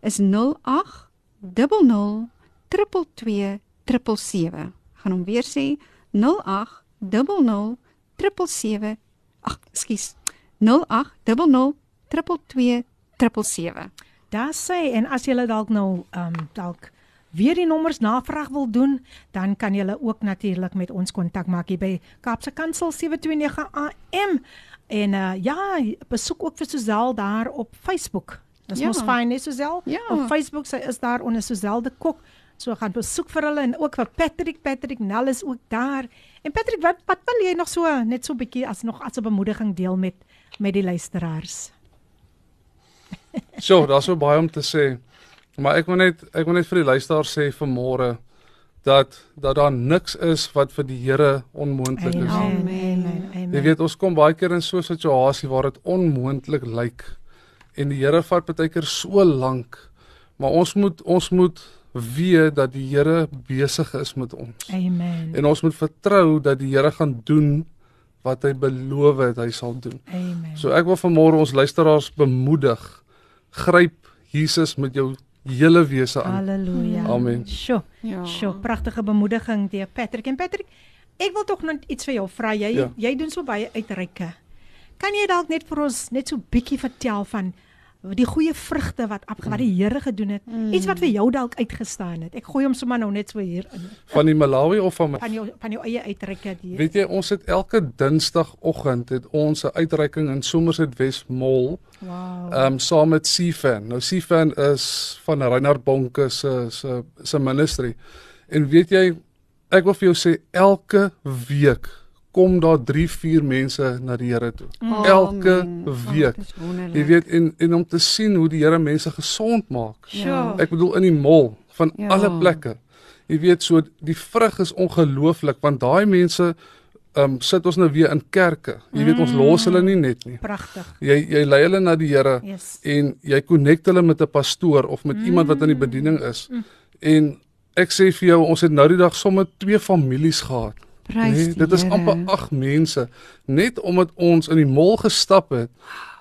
is 08 00 222 777. Gaan hom weer sê 08 00 777. Ag, ekskuus. 08 00 222 777. Daar sê en as jy dalk nou ehm um, dalk weer die nommers navraag wil doen, dan kan jy ook natuurlik met ons kontak maak hier by Kaapse Kansel 729 AM. En uh, ja, besoek ook vir Suzelle daar op Facebook. Dis Ja. mos fyn, nee Suzelle? Ja. Op Facebook sy is daar onder Suzelle de Kok. So gaan besoek vir hulle en ook vir Patrick, Patrick Nel is ook daar. En Patrick, wat wat wil jy nog so net so 'n bietjie as nog as 'n bemoediging deel met met die luisteraars? So, daar's so baie om te sê. Maar ek wil net ek wil net vir die luisteraars sê vanmôre dat dat daar niks is wat vir die Here onmoontlik is. Amen. Amen. Jy weet ons kom baie keer in so 'n situasie waar dit onmoontlik lyk en die Here vat baie keer so lank. Maar ons moet ons moet weet dat die Here besig is met ons. Amen. En ons moet vertrou dat die Here gaan doen wat hy beloof het hy sal doen. Amen. So ek wil vanmôre ons luisteraars bemoedig. Gryp Jesus met jou hele wese aan. Halleluja. Amen. Sjoe. Ja. Sjoe, pragtige bemoediging deur Patrick en Patrick. Ek wil tog net iets vir jou vra. Jy Ja. jy doen so baie uitreike. Kan jy dalk net vir ons net so bietjie vertel van die goeie vrugte wat wat die Here gedoen het? Iets wat vir jou dalk uitgestaan het. Ek gooi hom sommer nou net so hier in Van die Malawi of van my van jou van jou eie uitreike die. Weet jy, ons het elke Dinsdagoggend het ons 'n uitreiking in Somerset West Mall, Wow. ehm um, saam met Cfan. Nou Cfan is van Reinhard Bonke se se se ministry. En weet jy, ek wil vir jou sê elke week kom daar 3, 4 mense na die Here toe. Elke. Oh, week. dit is wonderlik. Jy weet en en om te sien hoe die Here mense gesond maak. Sjoe. Ek bedoel in die mall van Ja. ja. alle plekke. Jy weet so die vrug is ongelooflik want daai mense ehm um, sit ons nou weer in kerke. Jy weet ons los hulle nie net nie. Pragtig. Jy jy lei hulle na die Here Yes. en jy connect hulle met 'n pastoor of met mm. iemand wat in die bediening is. Mm. En ek sê vir jou ons het nou die dag sommer twee families gehad. Prys Nee, dit is amper 8 mense net omdat ons in die mall gestap het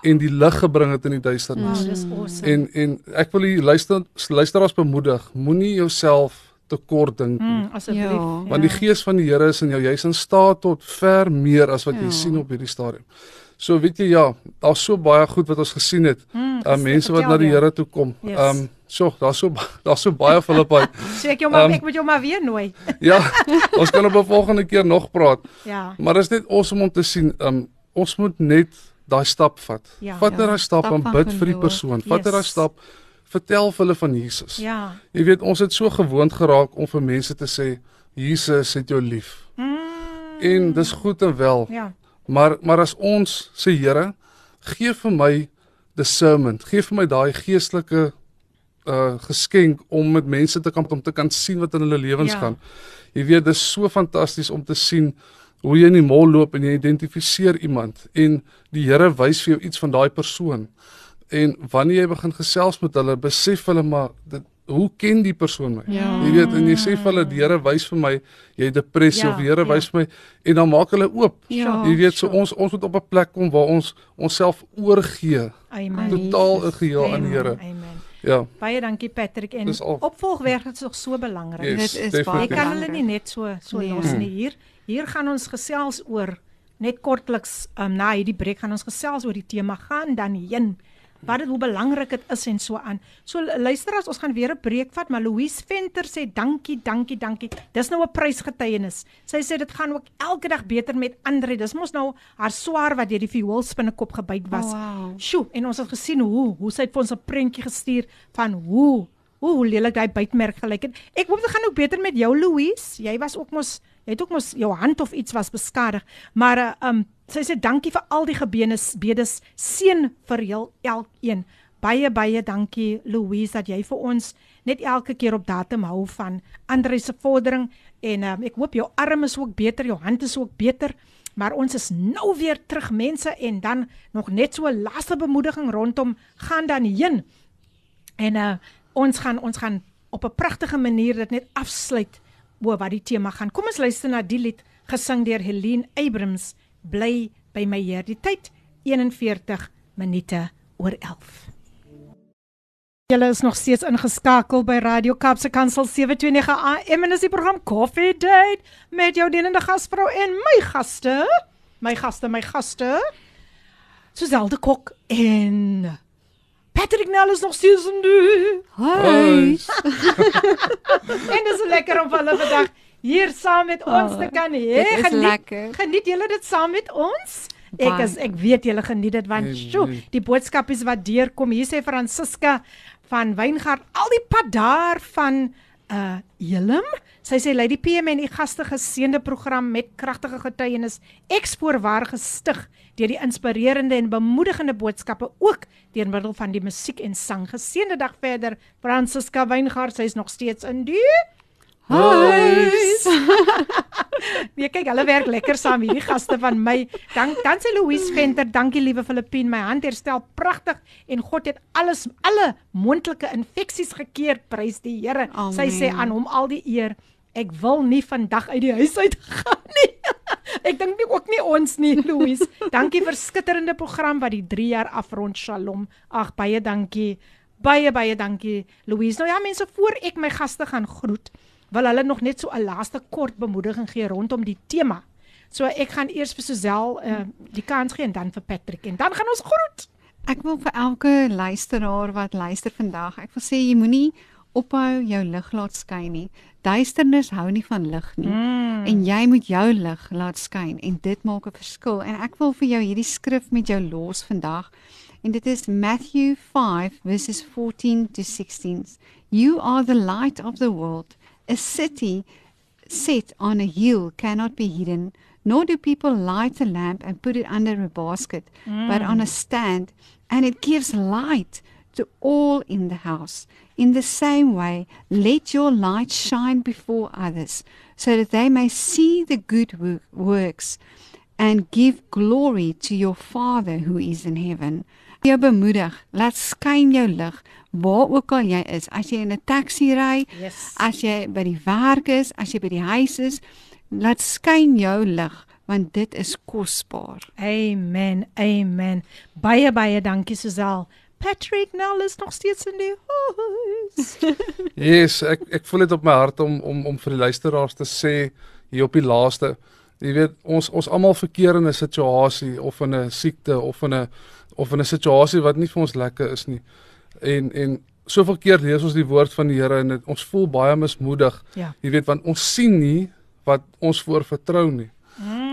en die lig gebring het in die duisternis. Dis awesome. En en ek wil die luister luisteraars bemoedig, moenie jouself tekort dink nie. mm, asseblief. Ja. Want die gees van die Here is in jou. Jy's in staat tot ver meer as wat Ja. jy sien op hierdie stadium. So weet jy ja, daar's so baie goed wat ons gesien het. Mm, Uh, mense wat na die Here toe kom. Yes. Ehm um, so, daar's so daar's so baie Filippi. So ek jou maar Ehm, ek moet jou maar weer nooi. ja, ons kan op 'n volgende keer nog praat. Ja. Maar dit is net awesome om te sien. Um ons moet net daai stap vat. Ja. vat Ja, daai stap stap en bid vir die persoon. Vat net daai Yes. stap. Vertel vir hulle van Jesus. Ja. Jy weet, ons het so gewoond geraak om vir mense te sê Jesus het jou lief. Mm, En dis goed en wel. ja. Maar maar as ons sê Here, gee vir my discernment. Gee vir my daai geestelike uh geskenk om met mense te kan om te kan sien wat in hulle lewens Ja. gaan. Jy weet, dis so fantasties om te sien hoe jy in die mall loop en jy identifiseer iemand en die Here wys vir jou iets van daai persoon. En wanneer jy begin gesels met hulle, besef hulle maar dit hoe ken die persoon my? Ja. Jy weet, en jy sê vir hulle die Here wys vir my jy het depressie Ja, of die Here ja. wys vir my en dan maak hulle oop. Ja, Jy weet, so sure. ons ons moet op 'n plek kom waar ons onsself oorgee, Amen. totaal geheel aan die Here. Amen. Ja. Baie dankie Patrick en opvolgwerk is nog so belangrik. Yes, Dit is baie Jy kan hulle nie net so so Nee. los nie. Hier hier gaan ons gesels oor net kortliks um, na hierdie breek gaan ons gesels oor die tema gaan dan heen. Wat dit hoe belangrik dit is en so aan. So luister as ons gaan weer 'n breek vat, maar Louise Venter sê dankie, dankie, dankie. Dis nou 'n prysgetuienis. Sy sê dit gaan ook elke dag beter met Andre. Dis mos nou haar swaar wat deur die vioolspinnekop gebyt was. Oh, wow. Sjoe, en ons het gesien hoe hoe sy het vir ons 'n prentjie gestuur van hoe hoe, hoe lelik daai bytmerk gelyk het. Ek hoop dit gaan ook beter met jou Louise. Jy was ook mos jy het ook mos jou hand of iets was beskadig. Maar uh, um sy sê dankie vir al die gebenes bedes seën vir heel elkeen. Baie baie dankie Louise dat jy vir ons net elke keer op datum hou van Andre se vordering en um, ek hoop jou arm is ook beter, jou hand is ook beter. Maar ons is nou weer terug mense en dan nog net so 'n laaste bemoediging rondom gaan dan heen. En uh ons gaan ons gaan op 'n pragtige manier dit net afsluit oor wat die tema gaan. Kom ons luister na die lied gesing deur Helene Abrams, Bly by my Heer. Die tyd 41 minute oor 11. Julle is nog steeds ingeskakel by Radio Kapse Kansel 729 AM en dis die program Coffee Date met jou dienende gasvrou en my gaste, my gaste, my gaste. Suzelde Kok en Patrick Nell is nog steeds in die. Hi. en dis lekker om hulle vandag hier saam met ons Oh, te kan hê. is Geniet-. Geniet julle dit saam met ons? Ek is ek weet julle geniet dit want sjo, die boodskapies wat deurkom. Hier sê Francisca van Wyngaard al die pad daar van uh Elim. Sy sê Lady PM en u gaste geseënde program met kragtige getuienis. Ek spoorwaar gestig deur die inspirerende en bemoedigende boodskappe ook deur middel van die musiek en sang. Geseënde dag verder Francisca Wyngaard. Sy is nog steeds in die Huis. Nee, kyk, hulle werk lekker saam hierdie gaste van my. Dank dan sê Louise Venter, dankie liewe Filippien, my hand herstel pragtig en God het alles alle moontlike infeksies gekeer, prys die Here. Sy sê aan hom al die eer. Ek wil nie vandag uit die huis uit gaan nie. Ek dink nie ook nie ons nie, Louise. Dankie vir skitterende program wat die 3 jaar afrond. Shalom. Ag baie dankie. Baie baie dankie, Louise. Nou ja, mense, voor ek my gaste gaan groet, wil hulle nog net so 'n laaste kort bemoediging gee rondom die tema. So ek gaan eers vir Suzelle uh, die kans gee en dan vir Patrick en dan gaan ons groet. Ek wil vir elke luisteraar wat luister vandag, ek wil sê jy moenie ophou jou lig laat skyn nie. Duisternis hou nie van lig nie. Mm. En jy moet jou lig laat skyn en dit maak 'n verskil. En ek wil vir jou hierdie skrif met jou los vandag. En dit is Matthew 5 verses 14 to 16. You are the light of the world. A city set on a hill cannot be hidden, nor do people light a lamp and put it under a basket, but on a mm. stand, and it gives light to all in the house. In the same way, let your light shine before others, so that they may see the good wo- works and give glory to your Father who is in heaven. Jou bemoedig, laat skyn jou lig waar ook al jy is. As jy in 'n taxi ry, Yes. as jy by die werk is, as jy by die huis is, laat skyn jou lig want dit is kosbaar. Amen. Amen. Baie baie dankie Suzelle. Patrick Nell is nog steeds in die huis. Yes, ek ek voel dit op my hart om om om vir die luisteraars te sê hier op die laaste. Jy weet, ons ons almal verkeer in 'n situasie of in 'n siekte of in 'n of in 'n situasie wat nie vir ons lekker is nie. En en soveel keer lees ons die woord van die Here en dit, ons voel baie mismoedig. Ja. Jy weet, want ons sien nie wat ons voor vertrou nie.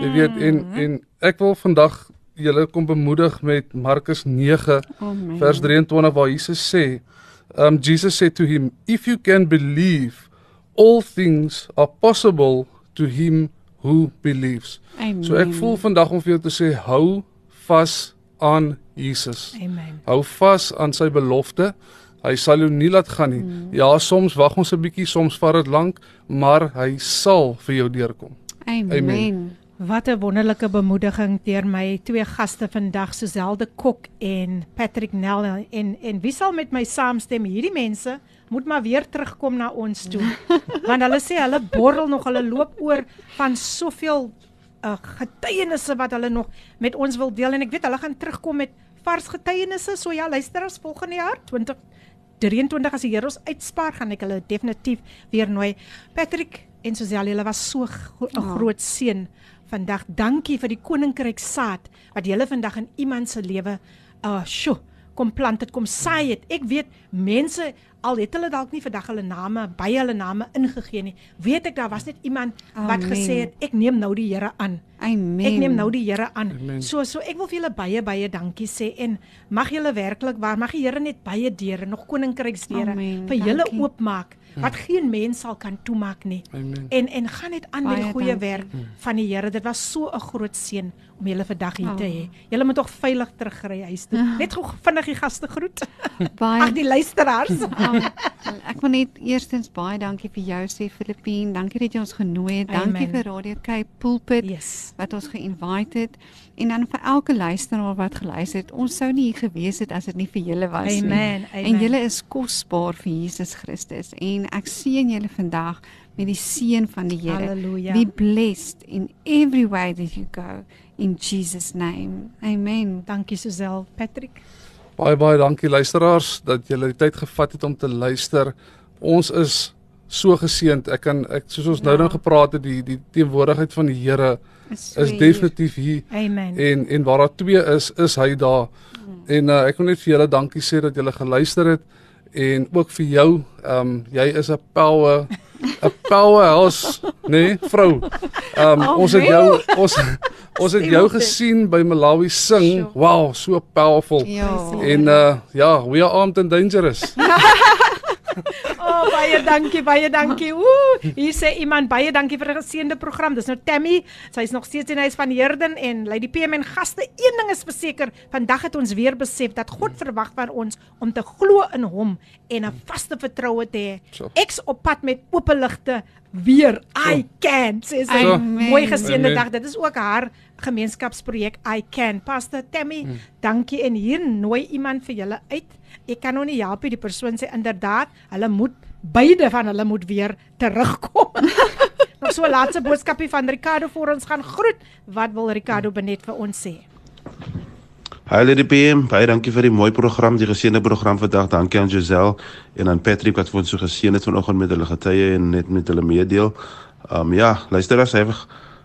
Jy weet en en ek wil vandag julle kom bemoedig met Markus 9 Amen. vers 23 waar Jesus sê, um Jesus said to him, if you can believe, all things are possible to him who believes. Amen. So ek voel vandag om vir jou te sê hou vas aan Jesus. Amen. Hou vas aan sy belofte. Hy sal jou nie laat gaan nie. Mm. Ja, soms wag ons 'n bietjie, soms vat dit lank, maar hy sal vir jou deurkom. Amen. Amen. Wat 'n wonderlike bemoediging deur my twee gaste vandag, Suzelde Kok en Patrick Nell en en wie sal met my saamstem? Hierdie mense moet maar weer terugkom na ons toe. Want hulle sê hulle borrel nog, hulle loop oor van soveel uh, getuienisse wat hulle nog met ons wil deel en ek weet hulle gaan terugkom met vars getuienisse. So ja, luister as volgende jaar 20 23 as die Here ons uitspaar gaan ek hulle definitief weer nooi. Patrick en Suzelle, julle was so 'n gro Ja. groot seën vandag. Dankie vir die koninkryk saad wat julle vandag in iemand se lewe uh sjo kom plant het, kom saai het. Ek weet mense al het hulle dalk nie vandag hulle name by hulle name ingegee nie. Weet ek daar was net iemand wat Amen. gesê het ek neem nou die Here aan. Amen. Ek neem nou die Here aan. Amen. So so ek wil vir julle baie baie dankie sê en mag julle werklik waar mag die Here net baie deure, nog koninkryksdeure vir julle oopmaak wat geen mens sal kan toemaak nie. Amen. En en gaan net aan met die Baie goeie dankie. werk van die Here. Dit was so 'n groot seën om julle vandag hier te Oh. hê. Julle moet tog veilig terugry huis toe. Net gou vinnig die gaste groet. Baie Ag die luisteraars. Um, ek wil net eerstens baie dankie vir jou sê Filippien. Dankie dat jy ons genooi het. Dankie Amen. vir Radio Cape Pulpit Yes. wat ons geïnvite het en dan vir elke luisteraar wat geluister het. Ons sou nie hier gewees het as dit nie vir julle was Amen. nie. Amen. En julle is kosbaar vir Jesus Christus en ek seën julle vandag met die seën van die Here. Be blessed in every way that you go in Jesus name. Amen. Dankie Suzelle, Patrick. Baie baie dankie luisteraars dat julle die tyd gevat het om te luister. Ons is so geseënd. Ek kan ek soos ons ja. nou nou gepraat het, die die teenwoordigheid van die Here Is is definitief hier. Amen. En en waar daar twee is, is hy daar. En uh, ek wil net vir julle dankie sê dat julle geluister het en ook vir jou. Ehm um, jy is 'n power 'n powerhouse, nee, vrou. Um, Oh, ons het jou wel. ons ons het jou gesien by Malawi sing. Wow, so powerful. Ja. En uh ja, we are armed and dangerous. Oh, baie dankie, baie dankie. Ooh, hier sê iemand baie dankie vir 'n geseënde program. Dis nou Tammy. Sy's nog steeds in huis van Herden en Lady PM en gaste. Een ding is verseker, vandag het ons weer besef dat God verwag van ons om te glo in hom en 'n vaste vertroue te hê. So. Ek's op pad met oop ligte weer. I can sê sy. Amen. Mooi geseënde dag. Dit is ook haar gemeenskapsprojek I can. Pastor Tammy, dankie en hier nooi iemand vir julle uit. Ek kan nou nie help nie, die persoon sê inderdaad, hulle moet beide van hulle moet weer terugkom. Nog so 'n laaste boodskapie van Ricardo voor ons gaan groet. Wat wil Ricardo benet vir ons sê? Hi Lady PM, baie dankie vir die mooi program, die geseënde program vandag. Dankie aan Giselle en aan Patrick wat vir ons so geseën het vanoggend met hulle getuie en net met hulle meedeel. Um ja, luisteraars, have a,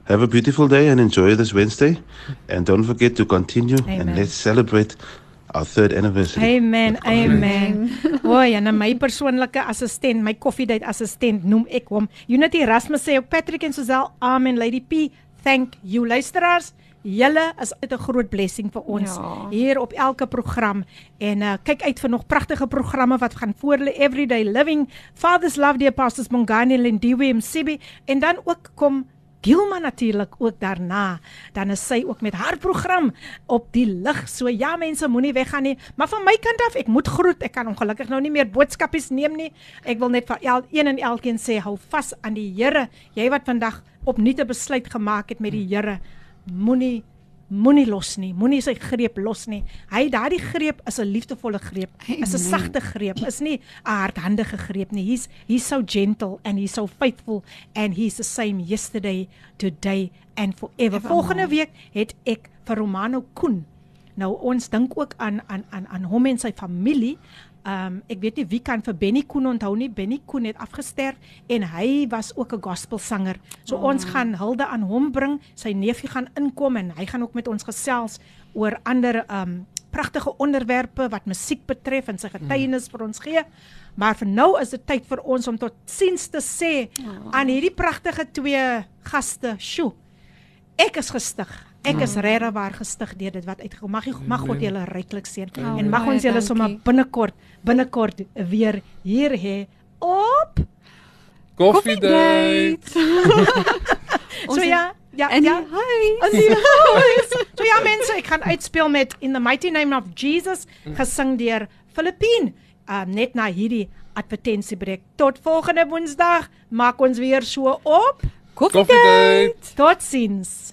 have a beautiful day and enjoy this Wednesday. And don't forget to continue Amen. and let's celebrate our third anniversary. Amen. Amen. O, ja, nou my persoonlike assistent, my koffiedייט assistent noem ek hom. Unity Erasmus sê ook Patrick en Suzelle, amen Lady P. Thank you luisteraars. Julle is uit 'n groot blessing vir ons Ja. hier op elke program en uh, kyk uit vir nog pragtige programme wat gaan voor lê Everyday Living, Father's Love die Apostles Mongani Lindiwe Msibi en dan ook kom Gilma natuurlik ook daarna. Dan is sy ook met haar program op die lig. So ja mense moenie weggaan nie. Maar van my kant af, ek moet groet. Ek kan ongelukkig nou nie meer boodskapies neem nie. Ek wil net vir el, een en elkeen sê hou vas aan die Here. Jy wat vandag opnuut 'n besluit gemaak het met die Here, moenie moenie los nie. Moenie sy greep los nie. Hy daardie greep is 'n liefdevolle greep. Is 'n sagte greep. Is nie 'n hardhandige greep nie. He's he's so gentle and he's so faithful and he's the same yesterday, today and forever. Volgende week het ek vir Romano Koen. Nou ons dink ook aan aan aan aan hom en sy familie. Um ek weet nie wie kan vir Benny Koen onthou nie. Benny Koen het afgesterf en hy was ook 'n gospelsanger. So oh. ons gaan hulde aan hom bring. Sy neefie gaan inkom en hy gaan ook met ons gesels oor ander um pragtige onderwerpe wat musiek betref en sy getuienis vir ons gee. Maar vir nou is dit tyd vir ons om tot siens te sê oh. aan hierdie pragtige twee gaste. Sjoe. Ek is gestig. Ek is regtig waar gestig deur dit wat uitgekom. Mag jy- mag God julle ryklik seën Oh, en mag ons julle sommer binnekort binnekort weer hier hê op. Coffee date. So ja, ja, En ja. hi. In die huis. So ja mense, ek gaan uitspeel met In the Mighty Name of Jesus gesing deur Filippine. Um, net na hierdie advertensiebreek. Tot volgende Woensdag. Maak ons weer so op. Coffee date. Totsiens.